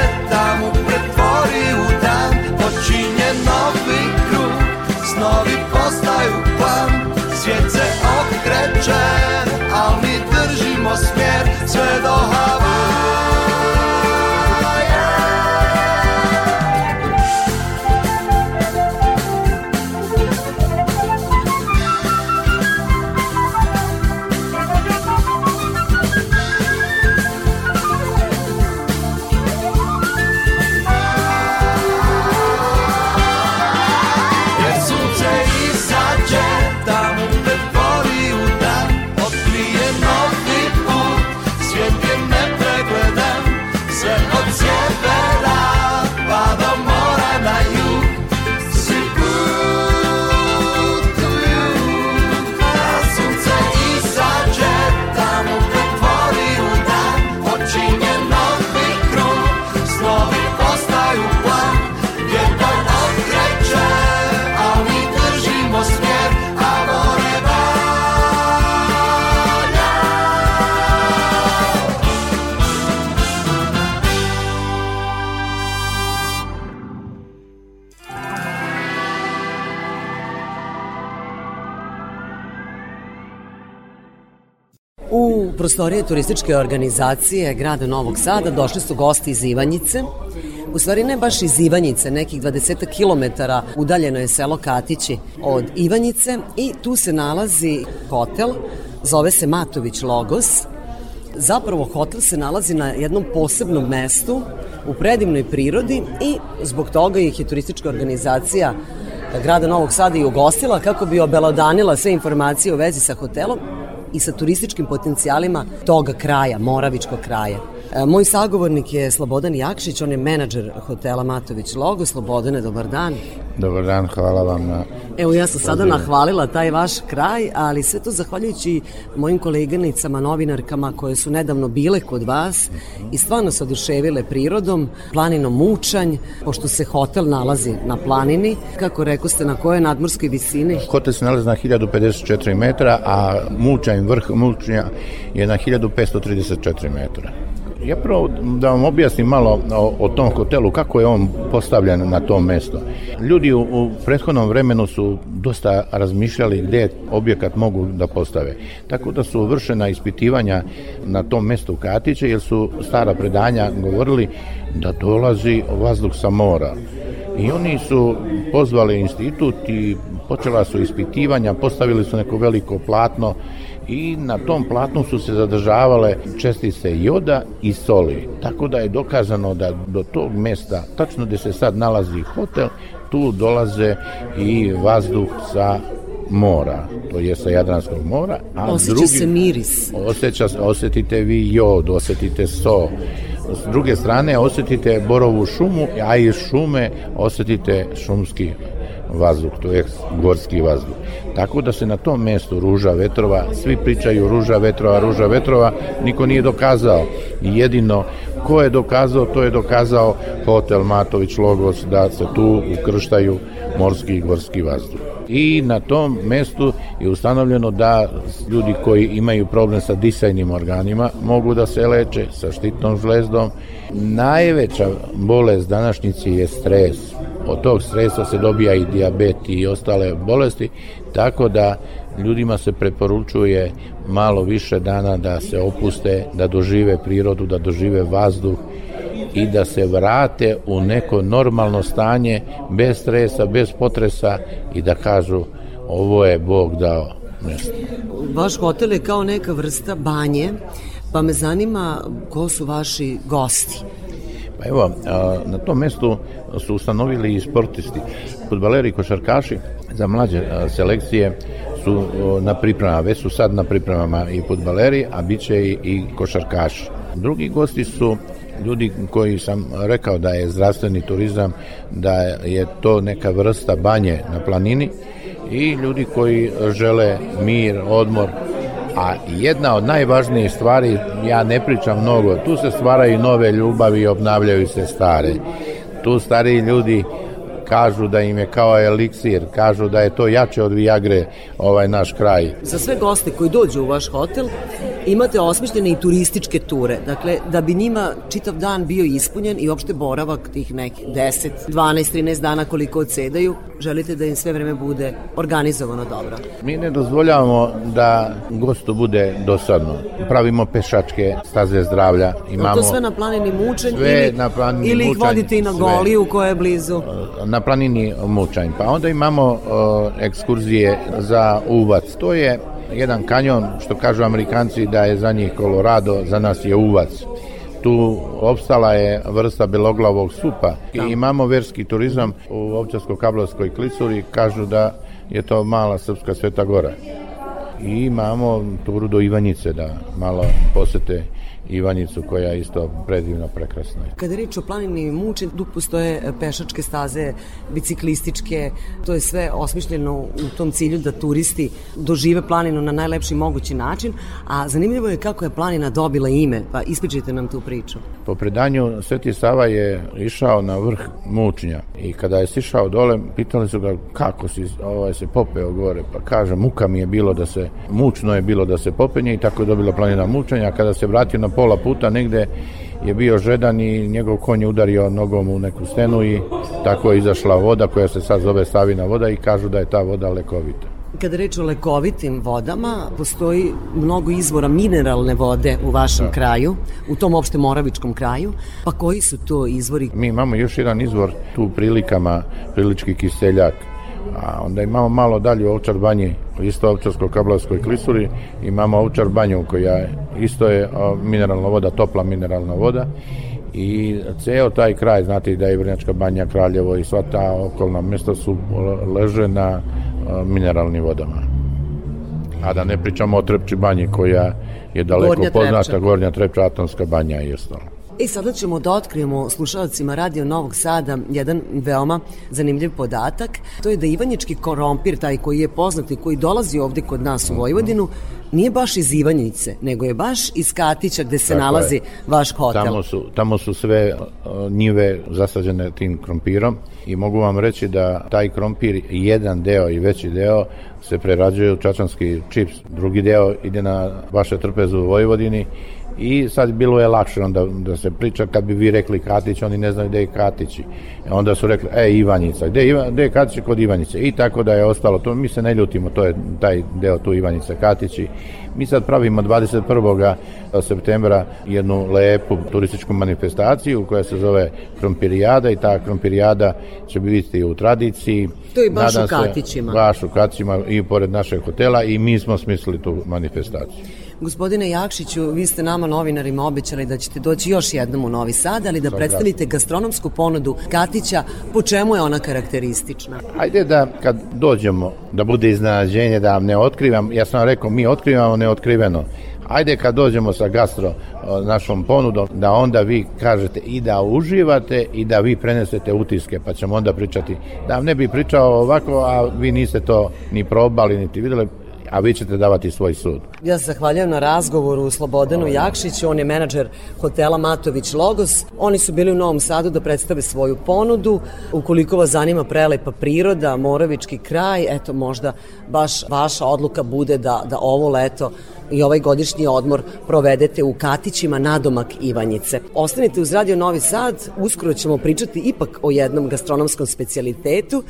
mu pretvori u dan Počinje novi krug, snovi postaju plan. Svijet se okreće, al mi držimo smjer Sve do Havaja prostorije turističke organizacije grada Novog Sada došli su gosti iz Ivanjice. U stvari ne baš iz Ivanjice, nekih 20 km udaljeno je selo Katići od Ivanjice i tu se nalazi hotel, zove se Matović Logos. Zapravo hotel se nalazi na jednom posebnom mestu u predivnoj prirodi i zbog toga ih je turistička organizacija grada Novog Sada i ugostila kako bi obelodanila sve informacije u vezi sa hotelom i sa turističkim potencijalima toga kraja, Moravičkog kraja. E, Moj sagovornik je Slobodan Jakšić, on je menadžer hotela Matović Logo. Slobodane, dobar dan. Dobar dan, hvala vam na... Evo ja sam sada nahvalila taj vaš kraj, ali sve to zahvaljujući mojim koleganicama, novinarkama koje su nedavno bile kod vas i stvarno se oduševile prirodom, planinom Mučanj, pošto se hotel nalazi na planini, kako rekao ste na kojoj nadmorskoj visini? Hotel se nalazi na 1054 metra, a Mučanj, vrh Mučnja je na 1534 metra. Ja prvo da vam objasnim malo o, o tom hotelu, kako je on postavljen na tom mesto. Ljudi u, u prethodnom vremenu su dosta razmišljali gdje objekat mogu da postave. Tako da su vršena ispitivanja na tom mestu Katiće, jer su stara predanja govorili da dolazi vazduh sa mora. I oni su pozvali institut i počela su ispitivanja, postavili su neko veliko platno i na tom platnu su se zadržavale čestice joda i soli. Tako da je dokazano da do tog mesta, tačno gde se sad nalazi hotel, tu dolaze i vazduh sa mora, to je sa Jadranskog mora. A Osjeća drugi, se miris. Osjeća, osjetite vi jod, osjetite so. S druge strane osjetite borovu šumu, a iz šume osjetite šumski vazduh, to je gorski vazduh. Tako da se na tom mestu ruža vetrova, svi pričaju ruža vetrova, ruža vetrova, niko nije dokazao. Jedino ko je dokazao, to je dokazao hotel Matović Logos da se tu ukrštaju morski i gorski vazduh. I na tom mestu je ustanovljeno da ljudi koji imaju problem sa disajnim organima mogu da se leče sa štitnom žlezdom. Najveća bolest današnjici je stres od tog stresa se dobija i diabet i ostale bolesti, tako da ljudima se preporučuje malo više dana da se opuste, da dožive prirodu, da dožive vazduh i da se vrate u neko normalno stanje bez stresa, bez potresa i da kažu ovo je Bog dao mesto. Vaš hotel je kao neka vrsta banje, pa me zanima ko su vaši gosti. Pa evo, na tom mestu su ustanovili i sportisti. Futbaleri košarkaši za mlađe selekcije su na pripremama, već su sad na pripremama i futbaleri, a bit će i, i košarkaši. Drugi gosti su ljudi koji sam rekao da je zdravstveni turizam, da je to neka vrsta banje na planini i ljudi koji žele mir, odmor, A jedna od najvažnijih stvari, ja ne pričam mnogo, tu se stvaraju nove ljubavi i obnavljaju se stare. Tu stariji ljudi kažu da im je kao eliksir, kažu da je to jače od Viagre ovaj naš kraj. Za sve goste koji dođu u vaš hotel imate osmišljene i turističke ture, dakle da bi njima čitav dan bio ispunjen i opšte boravak tih nekih 10, 12, 13 dana koliko odsedaju, želite da im sve vreme bude organizovano dobro. Mi ne dozvoljavamo da gostu bude dosadno. Pravimo pešačke staze zdravlja. Imamo to sve na planini mučenj ili, na planini ili ih vodite i na Goliju koja je blizu? Na na planini Mučanj. Pa onda imamo uh, ekskurzije za uvac. To je jedan kanjon, što kažu amerikanci da je za njih Colorado, za nas je uvac. Tu opstala je vrsta beloglavog supa i imamo verski turizam u Ovčarsko-Kablovskoj klisuri, kažu da je to mala srpska sveta gora. I imamo turu do Ivanjice da malo posete Ivanjicu koja je isto predivno prekrasna. Kada je reč o planini Muče, tu postoje pešačke staze, biciklističke, to je sve osmišljeno u tom cilju da turisti dožive planinu na najlepši mogući način, a zanimljivo je kako je planina dobila ime, pa ispričajte nam tu priču. Po predanju Sveti Sava je išao na vrh Mučnja i kada je sišao dole, pitali su ga kako si ovaj, se popeo gore, pa kaže muka mi je bilo da se, mučno je bilo da se popenje i tako je dobila planina Mučanja, kada se vratio na pola puta negde je bio žedan i njegov konj je udario nogom u neku stenu i tako je izašla voda koja se sad zove Stavina voda i kažu da je ta voda lekovita. Kada reč o lekovitim vodama, postoji mnogo izvora mineralne vode u vašem da. kraju, u tom opšte moravičkom kraju, pa koji su to izvori? Mi imamo još jedan izvor tu prilikama, prilički kiseljak, A onda imamo malo dalje u Ovčar banji, isto Ovčarsko-Kablarskoj klisuri, imamo Ovčar banju koja isto je mineralna voda, topla mineralna voda i ceo taj kraj, znate da je Vrnjačka banja, Kraljevo i sva ta okolna mesta su leže na mineralnim vodama. A da ne pričamo o Trepči banji koja je daleko Gornja poznata, Trepča. Gornja Trepča, Atomska banja i ostalo. I e, sada ćemo da otkrijemo slušalcima Radio Novog Sada jedan veoma zanimljiv podatak. To je da Ivanjički korompir, taj koji je poznat i koji dolazi ovde kod nas u Vojvodinu, nije baš iz Ivanjice, nego je baš iz Katića gde se Tako nalazi je. vaš hotel. Tamo su, tamo su sve njive zasađene tim krompirom i mogu vam reći da taj krompir, jedan deo i veći deo, se prerađuje u čačanski čips. Drugi deo ide na vaše trpezu u Vojvodini i sad bilo je lakše onda da se priča kad bi vi rekli Katić, oni ne znaju gde je Katić. Onda su rekli, e, Ivanjica, gde, Iva, gde je Katić kod Ivanjice? I tako da je ostalo to, mi se ne ljutimo, to je taj deo tu Ivanjica Katići Mi sad pravimo 21. septembra jednu lepu turističku manifestaciju koja se zove Krompirijada i ta Krompirijada će biti u tradiciji. To je baš Nadam u se- Katićima. Baš u Katićima i pored našeg hotela i mi smo smislili tu manifestaciju. Gospodine Jakšiću, vi ste nama novinarima obećali da ćete doći još jednom u Novi Sad, ali da predstavite gastronomsku ponudu Katića, po čemu je ona karakteristična? Ajde da kad dođemo, da bude iznenađenje, da vam ne otkrivam, ja sam vam rekao, mi otkrivamo neotkriveno. Ajde kad dođemo sa gastro našom ponudom, da onda vi kažete i da uživate i da vi prenesete utiske, pa ćemo onda pričati. Da vam ne bi pričao ovako, a vi niste to ni probali, niti videli, a vi ćete davati svoj sud. Ja se zahvaljujem na razgovoru Slobodanu Jakšiću, on je menadžer hotela Matović Logos. Oni su bili u Novom Sadu da predstave svoju ponudu. Ukoliko vas zanima prelepa priroda, Moravički kraj, eto možda baš vaša odluka bude da, da ovo leto i ovaj godišnji odmor provedete u Katićima nadomak Ivanjice. Ostanite uz Radio Novi Sad, uskoro ćemo pričati ipak o jednom gastronomskom specijalitetu,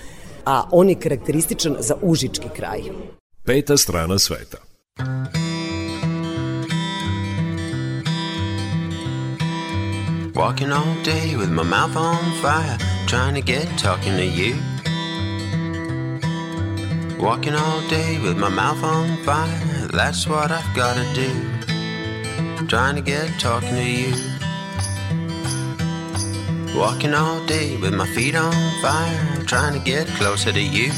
a on je karakterističan za Užički kraj. Peta strana sveta. Walking all day with my mouth on fire, trying to get talking to you. Walking all day with my mouth on fire, that's what I've gotta do. Trying to get talking to you. Walking all day with my feet on fire, trying to get closer to you.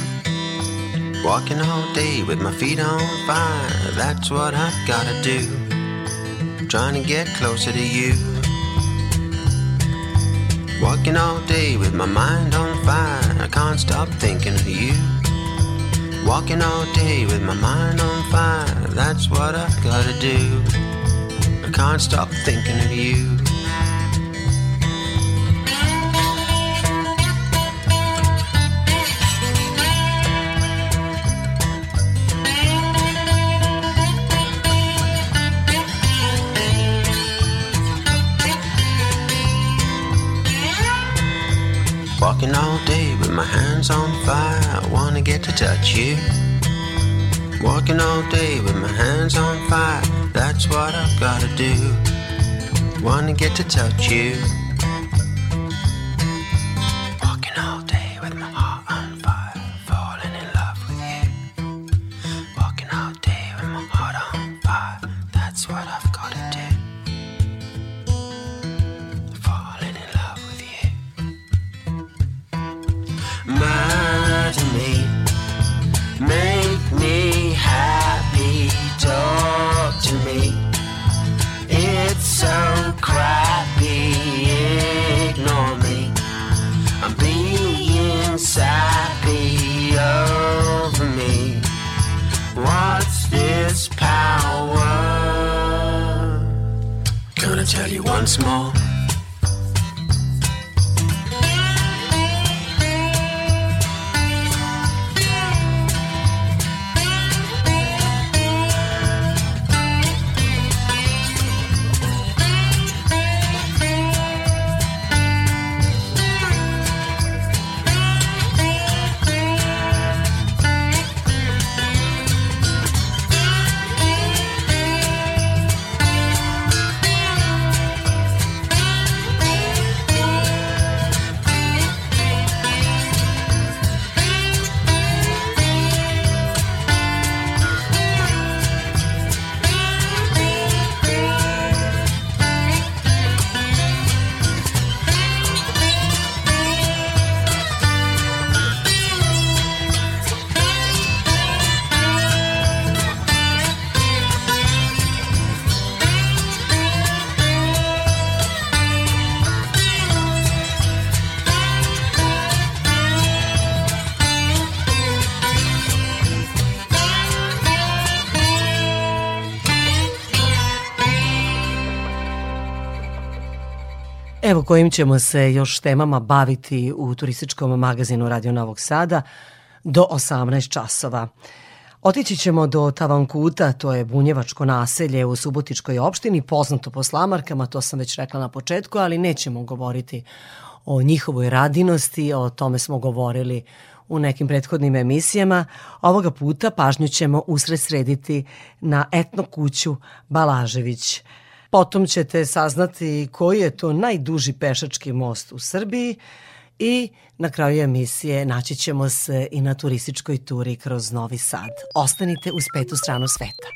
Walking all day with my feet on fire, that's what I've gotta do. Trying to get closer to you. Walking all day with my mind on fire, I can't stop thinking of you. Walking all day with my mind on fire, that's what I've gotta do. I can't stop thinking of you. Walking all day with my hands on fire, I wanna get to touch you. Walking all day with my hands on fire, that's what I've gotta do. Wanna get to touch you. Kojim ćemo se još temama baviti u turističkom magazinu Radio Novog Sada do 18 časova. Otići ćemo do Tavankuta, to je bunjevačko naselje u Subotičkoj opštini, poznato po slamarkama, to sam već rekla na početku, ali nećemo govoriti o njihovoj radinosti, o tome smo govorili u nekim prethodnim emisijama, ovoga puta pažnju ćemo usred srediti na etno kuću Balažević. Potom ćete saznati koji je to najduži pešački most u Srbiji i na kraju emisije naći ćemo se i na turističkoj turi kroz Novi Sad. Ostanite uz petu stranu sveta.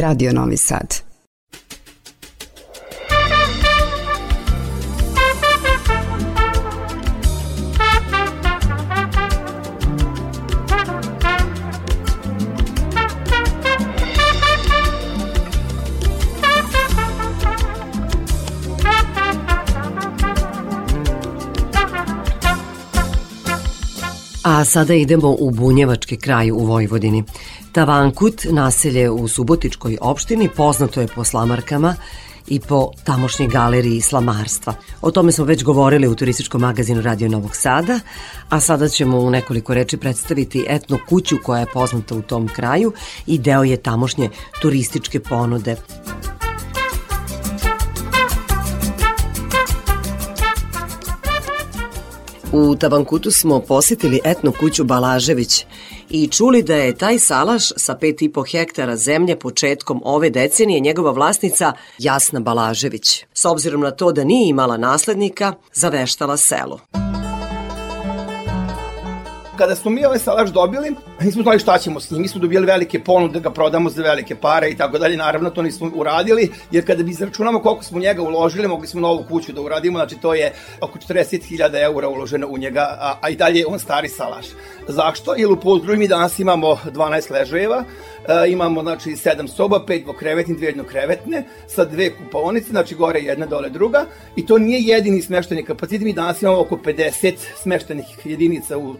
Radio Novi Sad. Sada idemo u Bunjevački kraj u Vojvodini. Tavankut, naselje u Subotičkoj opštini, poznato je po slamarkama i po tamošnjoj galeriji slamarstva. O tome smo već govorili u turističkom magazinu Radio Novog Sada, a sada ćemo u nekoliko reči predstaviti etno kuću koja je poznata u tom kraju i deo je tamošnje turističke ponude. U Tavankutu smo posetili etnu kuću Balažević i čuli da je taj salaš sa 5,5 hektara zemlje početkom ove decenije njegova vlasnica Jasna Balažević. S obzirom na to da nije imala naslednika, zaveštala selo kada smo mi ovaj salaš dobili, nismo znali šta ćemo s njim. Mi smo dobili velike ponude da ga prodamo za velike pare i tako dalje. Naravno, to nismo uradili, jer kada bi izračunamo koliko smo njega uložili, mogli smo novu kuću da uradimo. Znači, to je oko 40.000 eura uloženo u njega, a, a i dalje je on stari salaš. Zašto? Jer u Pozdruju mi danas imamo 12 ležajeva, E, imamo znači 7 soba, 5 dvokrevetne, dvije jednokrevetne, sa dve kupaonice, znači gore jedna, dole druga. I to nije jedini smešteni kapacitet, mi danas imamo oko 50 smeštenih jedinica u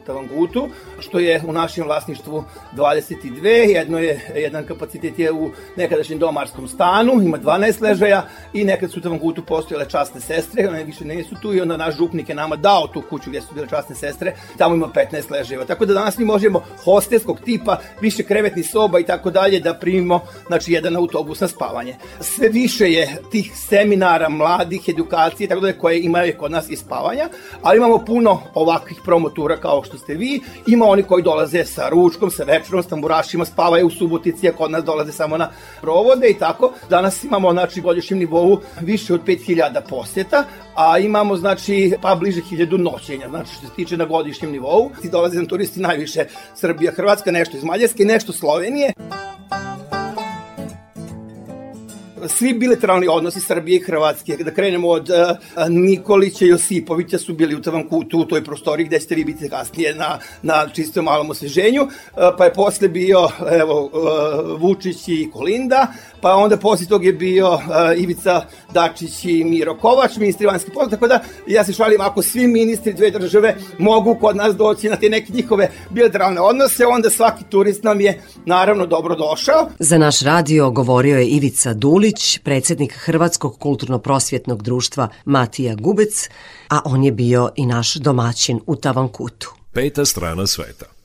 Tavangutu, što je u našem vlasništvu 22, jedno je, jedan kapacitet je u nekadašnjem domarskom stanu, ima 12 ležaja i nekad su u Tavangutu postojale časne sestre, one više nisu tu i onda naš župnik je nama dao tu kuću gdje su bile časne sestre, tamo ima 15 ležajeva. Tako da danas mi možemo hostelskog tipa, više krevetni soba i tako dalje, da primimo znači, jedan autobus na spavanje. Sve više je tih seminara, mladih, edukacije, tako dalje, koje imaju kod nas i spavanja, ali imamo puno ovakvih promotura kao što ste vi, ima oni koji dolaze sa ručkom, sa večerom, s tamburašima, spavaju u Subotici, a kod nas dolaze samo na provode i tako. Danas imamo, znači, godišnjem nivou više od 5000 posjeta, a imamo, znači, pa bliže 1000 noćenja, znači, što se tiče na godišnjem nivou. Ti dolaze nam turisti najviše Srbija, Hrvatska, nešto iz Mađarske, nešto Slovenije svi bilateralni odnosi Srbije i Hrvatske, da krenemo od uh, Nikolića i Josipovića su bili u Tavankutu, u toj prostori gde ćete vi biti kasnije na, na čisto malom osveženju, uh, pa je posle bio evo, uh, Vučić i Kolinda, pa onda posle tog je bio uh, Ivica Dačić i Miro Kovač, ministri vanjskih poslova, tako da ja se šalim, ako svi ministri dve države mogu kod nas doći na te neke njihove bilateralne odnose, onda svaki turist nam je naravno dobro došao. Za naš radio govorio je Ivica Dulić, predsednik Hrvatskog kulturno-prosvjetnog društva Matija Gubec, a on je bio i naš domaćin u Tavankutu. Peta strana sveta.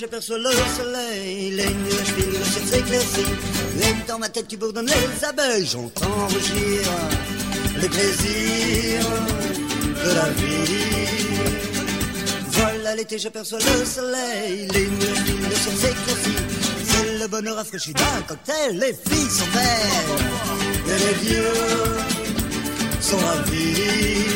j'aperçois le soleil, les nuages finissent le ciel s'éclaircit. Et dans ma tête qui bourdonne les abeilles, j'entends rugir les plaisirs de la vie. Voilà l'été, j'aperçois le soleil, les nuages finissent le ciel. C'est le bonheur rafraîchi d'un cocktail, les filles sont belles, et les vieux sont ravis.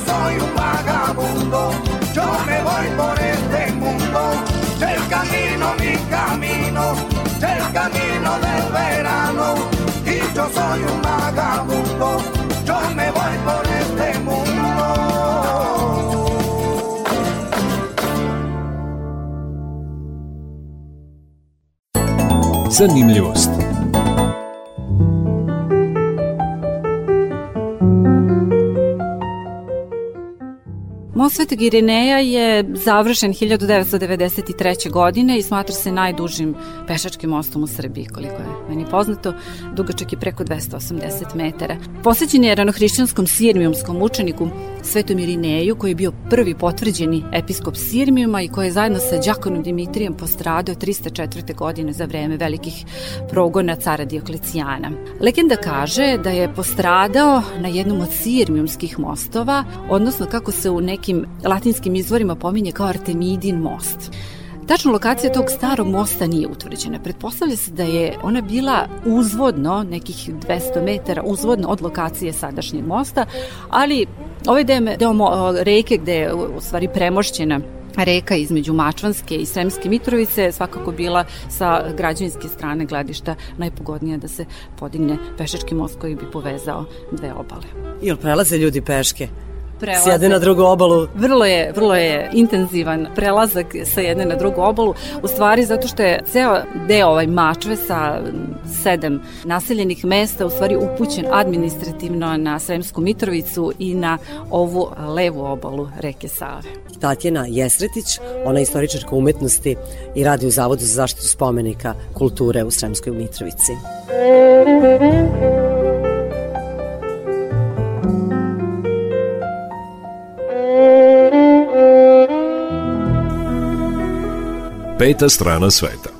Yo soy un vagabundo, yo me voy por este mundo. El camino, mi camino, el camino del verano. Y yo soy un vagabundo, yo me voy por este mundo. Zanimljivost. Most Svetog Irineja je završen 1993. godine i smatra se najdužim pešačkim mostom u Srbiji, koliko je meni poznato. Dugačak je preko 280 metara. Posvećen je ranohrišćanskom sirmijumskom učeniku Svetom Irineju, koji je bio prvi potvrđeni episkop Sirmijuma i koji je zajedno sa Đakonom Dimitrijem postradao 304. godine za vreme velikih progona cara Dioklecijana. Legenda kaže da je postradao na jednom od sirmijumskih mostova, odnosno kako se u nekim latinskim izvorima pominje kao Artemidin most. Tačna lokacija tog starog mosta nije utvrđena. Pretpostavlja se da je ona bila uzvodno, nekih 200 metara uzvodno od lokacije sadašnjeg mosta, ali ovaj deo, deo reke gde je u stvari premošćena reka između Mačvanske i Sremske Mitrovice svakako bila sa građevinske strane gledišta najpogodnija da se podigne pešački most koji bi povezao dve obale. Jel prelaze ljudi peške? Prelaze. S jedne na drugu obalu. Vrlo je, vrlo je intenzivan prelazak sa jedne na drugu obalu, u stvari zato što je ceo deo ovaj Mačve sa sedam naseljenih mesta u stvari upućen administrativno na Sremsku Mitrovicu i na ovu levu obalu reke Save. Tatjana Jesretić, ona je istoričarka umetnosti i radi u Zavodu za zaštitu spomenika kulture u Sremskoj Mitrovici. Peta strana sveta. Bye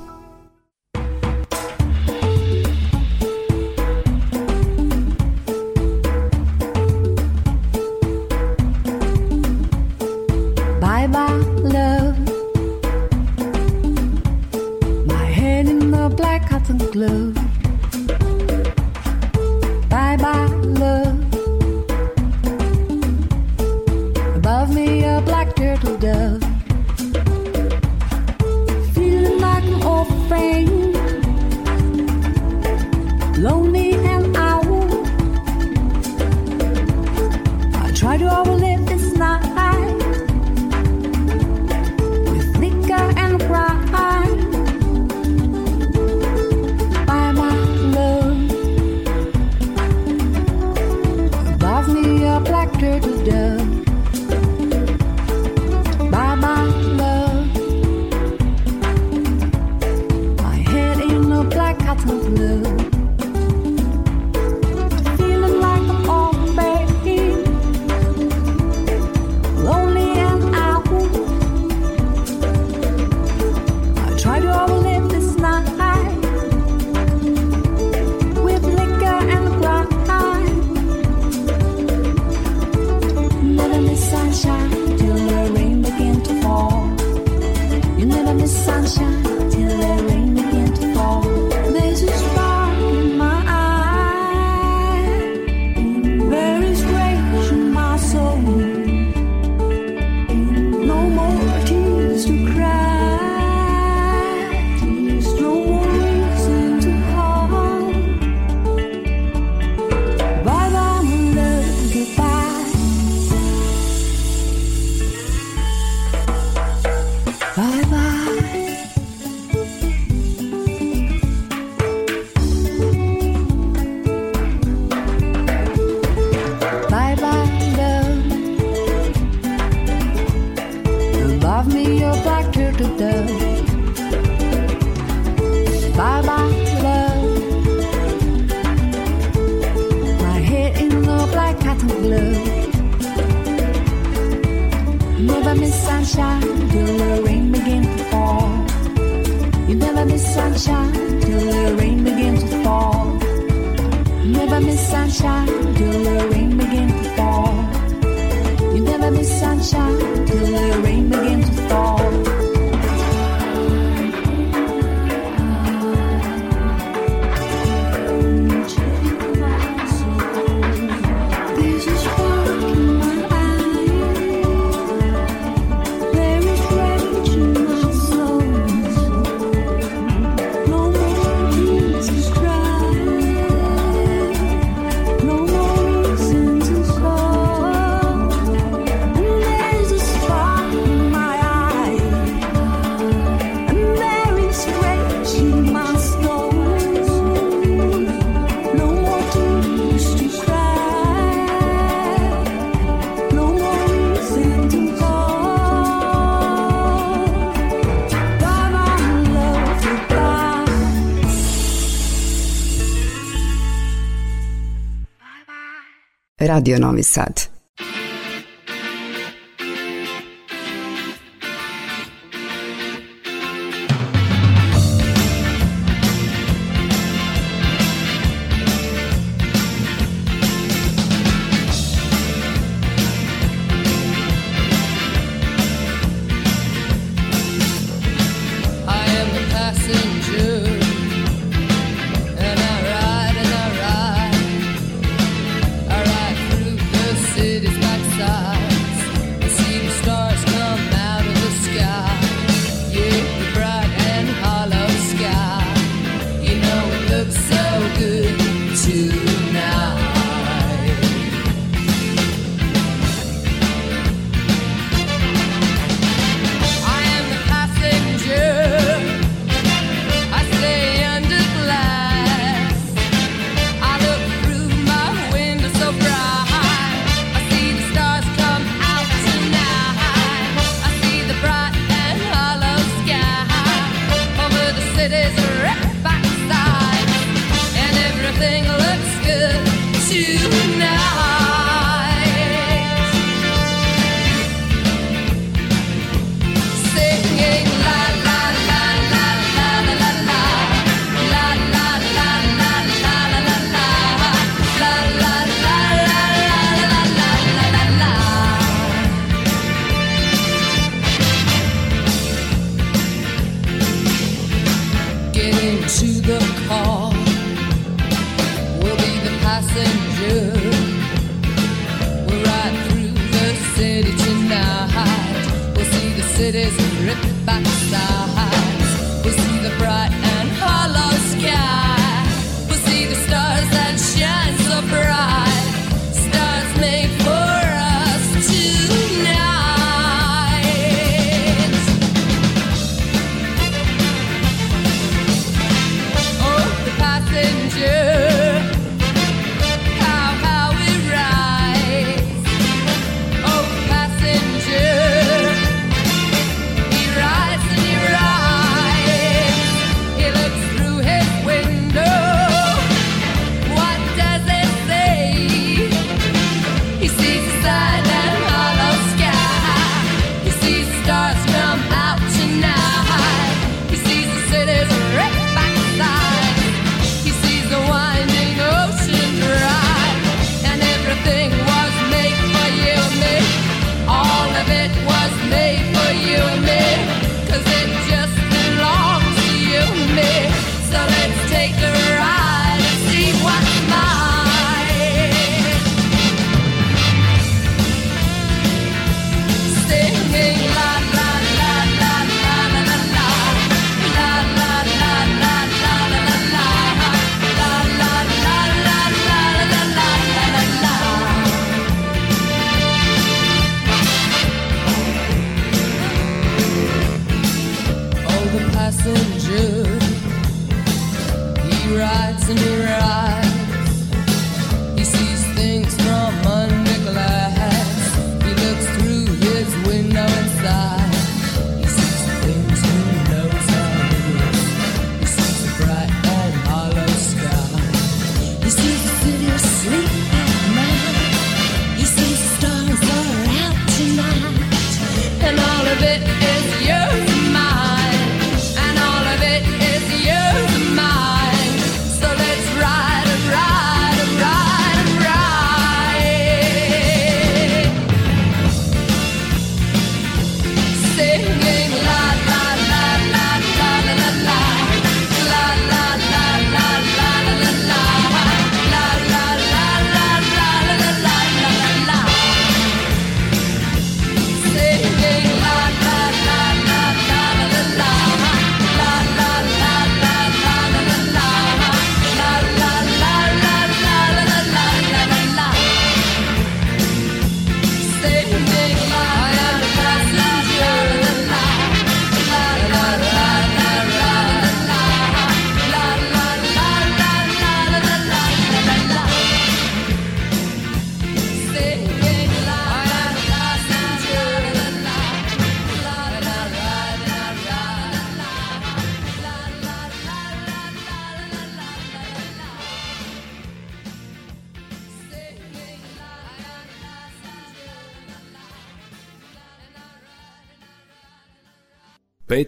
Radio Novi Sad.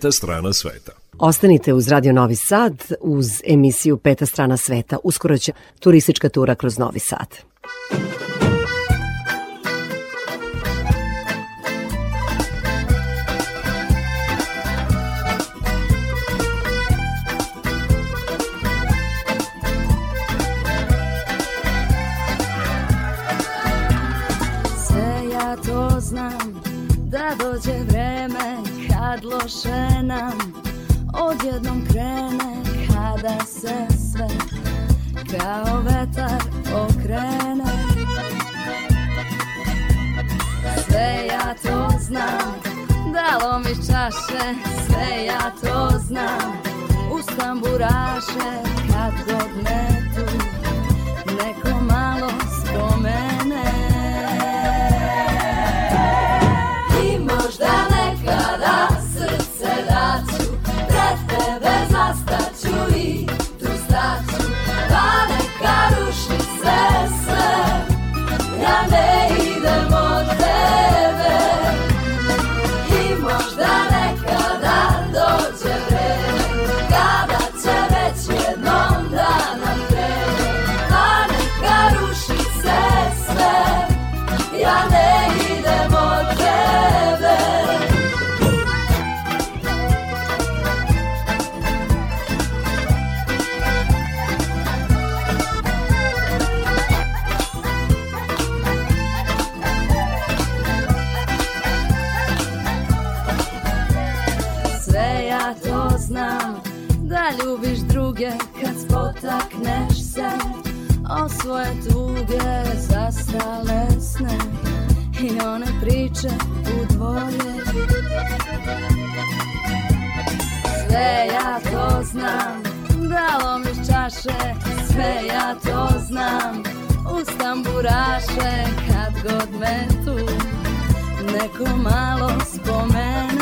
Peta strana sveta. Ostanite uz Radio Novi Sad, uz emisiju Peta strana sveta. Uskoro će turistička tura kroz Novi Sad. se sve kao vetar okrene. Sve ja to znam, dalo mi čaše Sve ja to znam, uz tamburaše Kad god me tu neko malo spomene. I možda druge Kad spotakneš se O svoje tuge Zastale sne I one priče u dvoje Sve ja to znam Da lomiš čaše Sve ja to znam u tamburaše Kad god me tu Neko malo spomenu.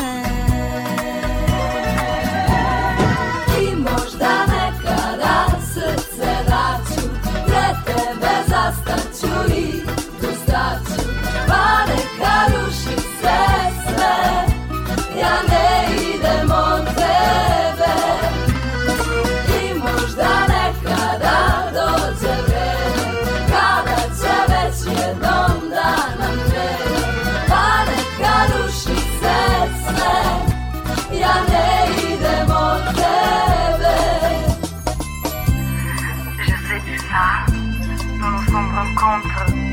Da dostaću pa sve sve, ja ne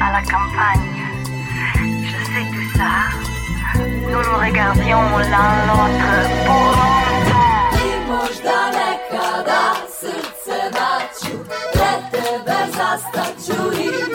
à la campagne. Je sais tout ça. Nous nous regardions l'un l'autre pour longtemps. I možda nekada srce naću, pre tebe zastaću i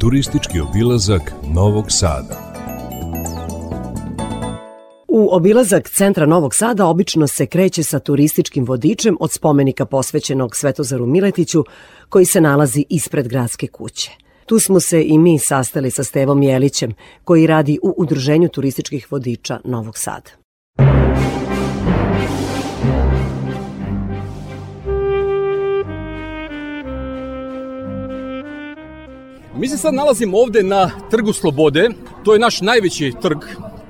Turistički obilazak Novog Sada. U obilazak centra Novog Sada obično se kreće sa turističkim vodičem od spomenika posvećenog Svetozaru Miletiću koji se nalazi ispred gradske kuće. Tu smo se i mi sastali sa Stevom Jelićem koji radi u Udruženju turističkih vodiča Novog Sada. Mi se sad nalazimo ovde na Trgu Slobode, to je naš najveći trg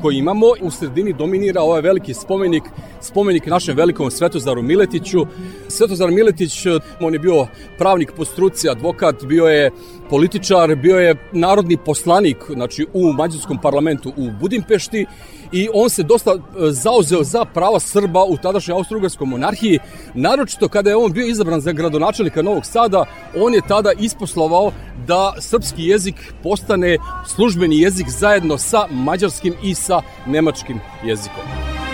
koji imamo. U sredini dominira ovaj veliki spomenik, spomenik našem velikom Svetozaru Miletiću. Svetozar Miletić, on je bio pravnik po struci, advokat, bio je političar, bio je narodni poslanik znači, u mađarskom parlamentu u Budimpešti i on se dosta e, zauzeo za prava Srba u tadašnjoj Austro-Ugarskoj monarhiji. Naročito kada je on bio izabran za gradonačelnika Novog Sada, on je tada isposlovao da srpski jezik postane službeni jezik zajedno sa mađarskim i sa nemačkim jezikom.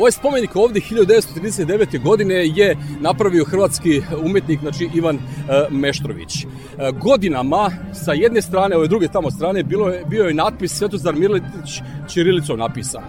Ovaj spomenik ovde 1939. godine je napravio hrvatski umetnik, znači Ivan e, Meštrović. E, godinama sa jedne strane, ove druge tamo strane, bilo je, bio je natpis Svetozar Miletić Čirilicom napisan.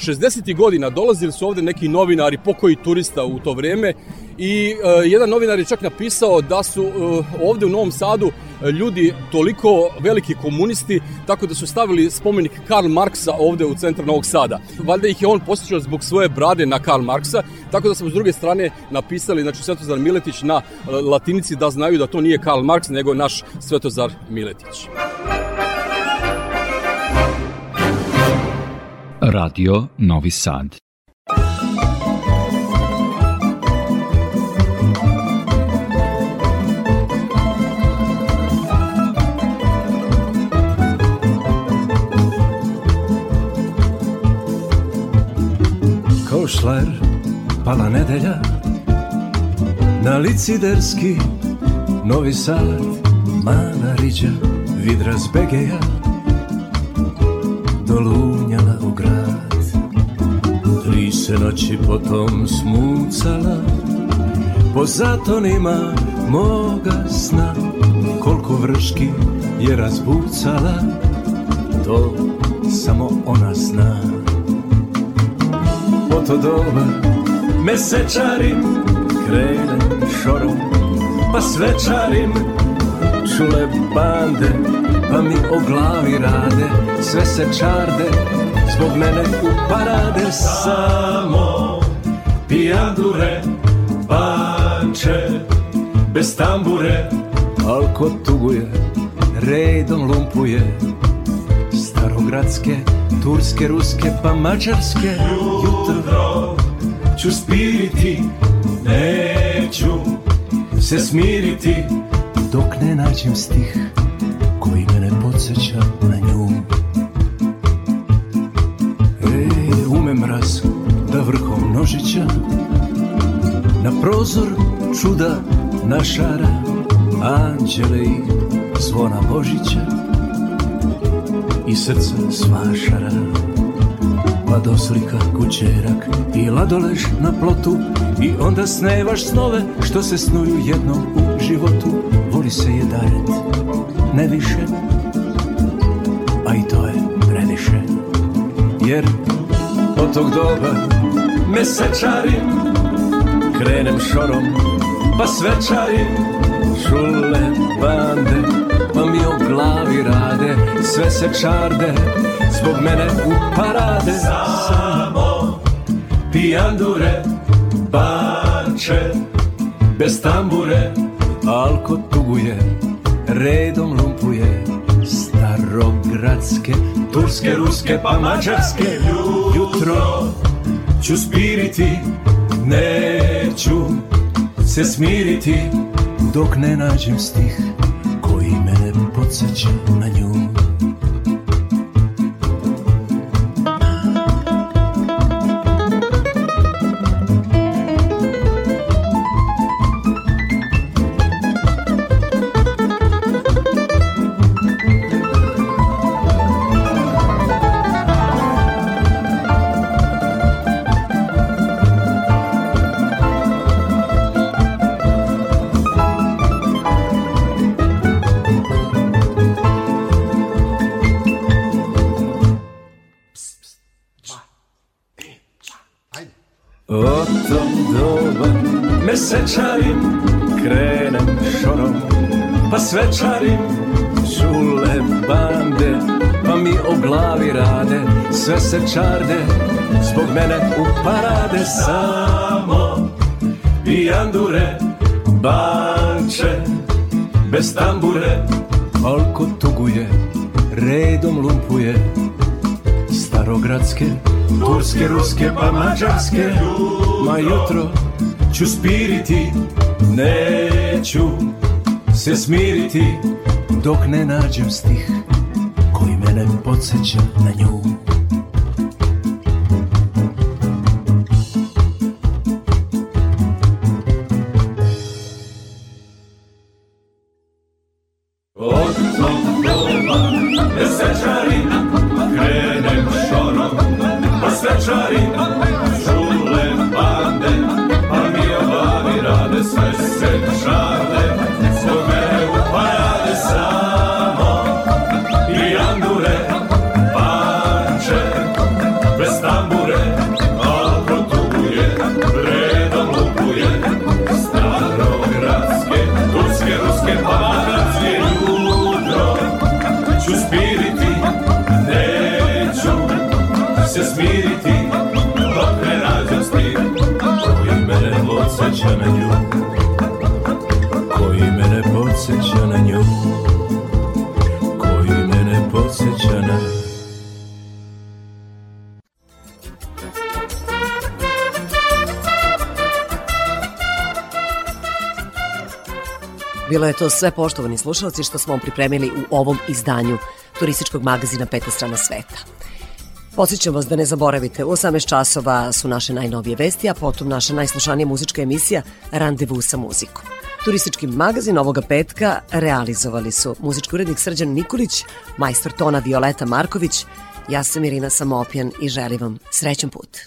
60. godina dolazili su ovde neki novinari, pokoji turista u to vreme i uh, jedan novinar je čak napisao da su uh, ovde u Novom Sadu ljudi toliko veliki komunisti, tako da su stavili spomenik Karl Marksa ovde u centar Novog Sada. Valjda ih je on posjećao zbog svoje brade na Karl Marksa, tako da smo s druge strane napisali, znači Svetozar Miletić na latinici da znaju da to nije Karl Marks, nego naš Svetozar Miletić. Radio Novi Sad. Kao šler pala nedelja Na liciderski Novi Sad Mana riđa Vidra zbegeja Tri se noći potom smucala Po zatonima moga sna Koliko vrški je razbucala To samo ona zna. Po to doba mesečarim Krenem šorom pa svečarim Čule bande pa mi o glavi rade Sve se čarde zbog mene u parade Samo. Pijandure, banče, bez tambure. Alko tuguje, redom lumpuje. Starogradske, turske, ruske pa mađarske. Jutro ću spiriti, neću se smiriti. Dok ne nađem stih koji mene podsjeća na nju nožića Na prozor čuda našara Anđele i zvona Božića I srce svašara Pa doslika kućerak i ladolež na plotu I onda snevaš snove što se snuju jednom u životu. Voli se je daret, ne više A i to je previše. Jer od tog doba mesečarim Krenem šorom pa svečarim Šule bande pa mi o glavi rade Sve se čarde zbog mene u parade. Samo pijandure, banče, bez tambure Alko tuguje, redom lumpuje Starogradske, turske, ruske pa mađarske. Jutro ću spiriti, neću se smiriti Dok ne nađem stih koji mene podsjeća na nju glavi rade Sve se čarde Zbog mene u parade Samo Pijandure Banče Bez tambure. Koliko tuguje Redom lumpuje Starogradske Turske, ruske pa mađarske. Ma jutro ću spiriti Neću se smiriti Dok ne nađem stih barem podsjeća na nju to sve poštovani slušalci što smo vam pripremili u ovom izdanju turističkog magazina Peta strana sveta. Posjećam vas da ne zaboravite, u 18 časova su naše najnovije vesti, a potom naša najslušanija muzička emisija Randevu sa muzikom. Turistički magazin ovoga petka realizovali su muzički urednik Srđan Nikolić, majstor tona Violeta Marković, ja sam Irina Samopjan i želim vam srećan put.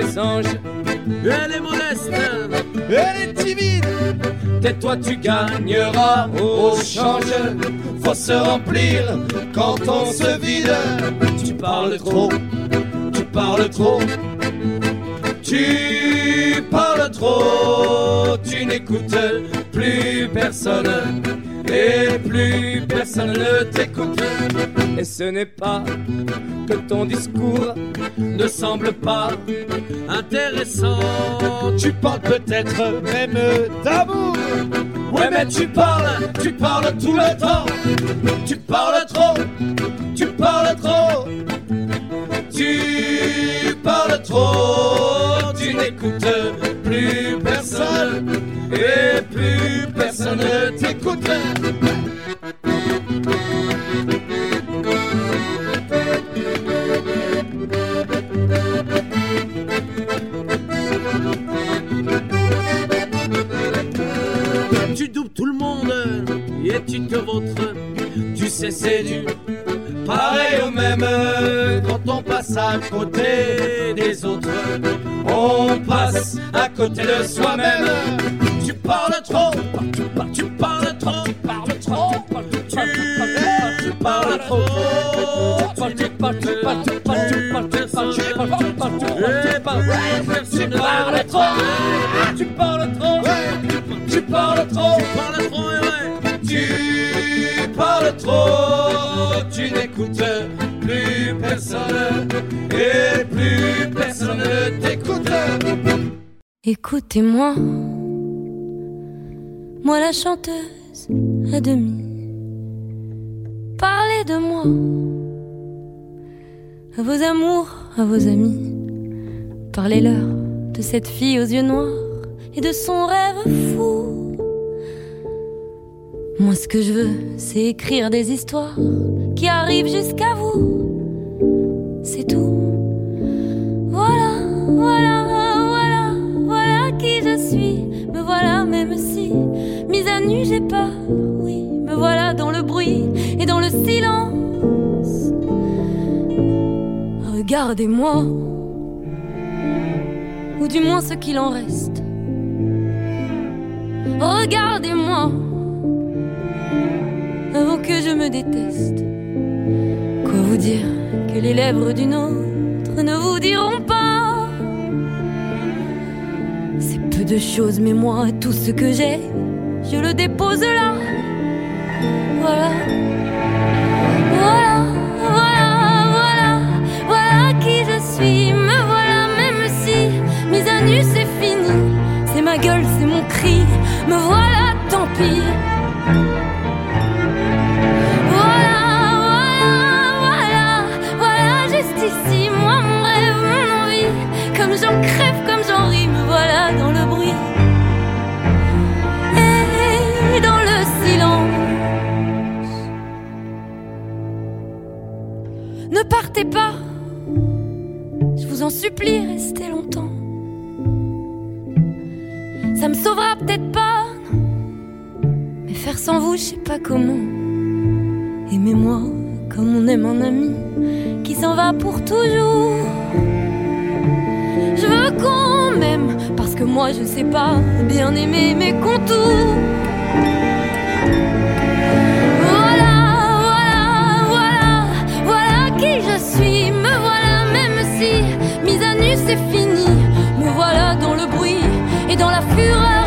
Elle est modeste, elle est timide. Tais-toi, tu gagneras au change. Faut se remplir quand on se vide. Tu parles trop, tu parles trop. Tu parles trop, tu n'écoutes plus personne et plus personne ne t'écoute. Et ce n'est pas que ton discours ne semble pas intéressant. Tu parles peut-être même d'amour. Ouais, mais tu parles, tu parles tout le temps. Tu parles trop, tu parles trop. Tu parles trop, tu n'écoutes plus personne et plus personne ne t'écoute. C'est du pareil au même quand on passe à côté des autres. On passe à côté de soi-même. Tu n'écoutes plus personne et plus personne ne t'écoute. Écoutez-moi, moi la chanteuse à demi. Parlez de moi, à vos amours, à vos amis. Parlez-leur de cette fille aux yeux noirs et de son rêve fou. Moi, ce que je veux, c'est écrire des histoires qui arrivent jusqu'à vous. C'est tout. Voilà, voilà, voilà, voilà qui je suis. Me voilà, même si, mise à nu, j'ai peur. Oui, me voilà dans le bruit et dans le silence. Regardez-moi, ou du moins ce qu'il en reste. Regardez-moi, avant que je me déteste. Quoi vous dire que les lèvres d'une autre ne vous diront pas? C'est peu de choses, mais moi, tout ce que j'ai, je le dépose là. Voilà. Voilà, voilà, voilà, voilà qui je suis. Me voilà, même si mise à nu, c'est fini. C'est ma gueule, c'est mon cri. Me voilà, tant pis. Partez pas, je vous en supplie, restez longtemps. Ça me sauvera peut-être pas, mais faire sans vous, je sais pas comment. Aimez-moi comme on aime un ami qui s'en va pour toujours. Je veux qu'on m'aime parce que moi je sais pas bien aimer mes contours. mise à nu c'est fini, me voilà dans le bruit et dans la fureur.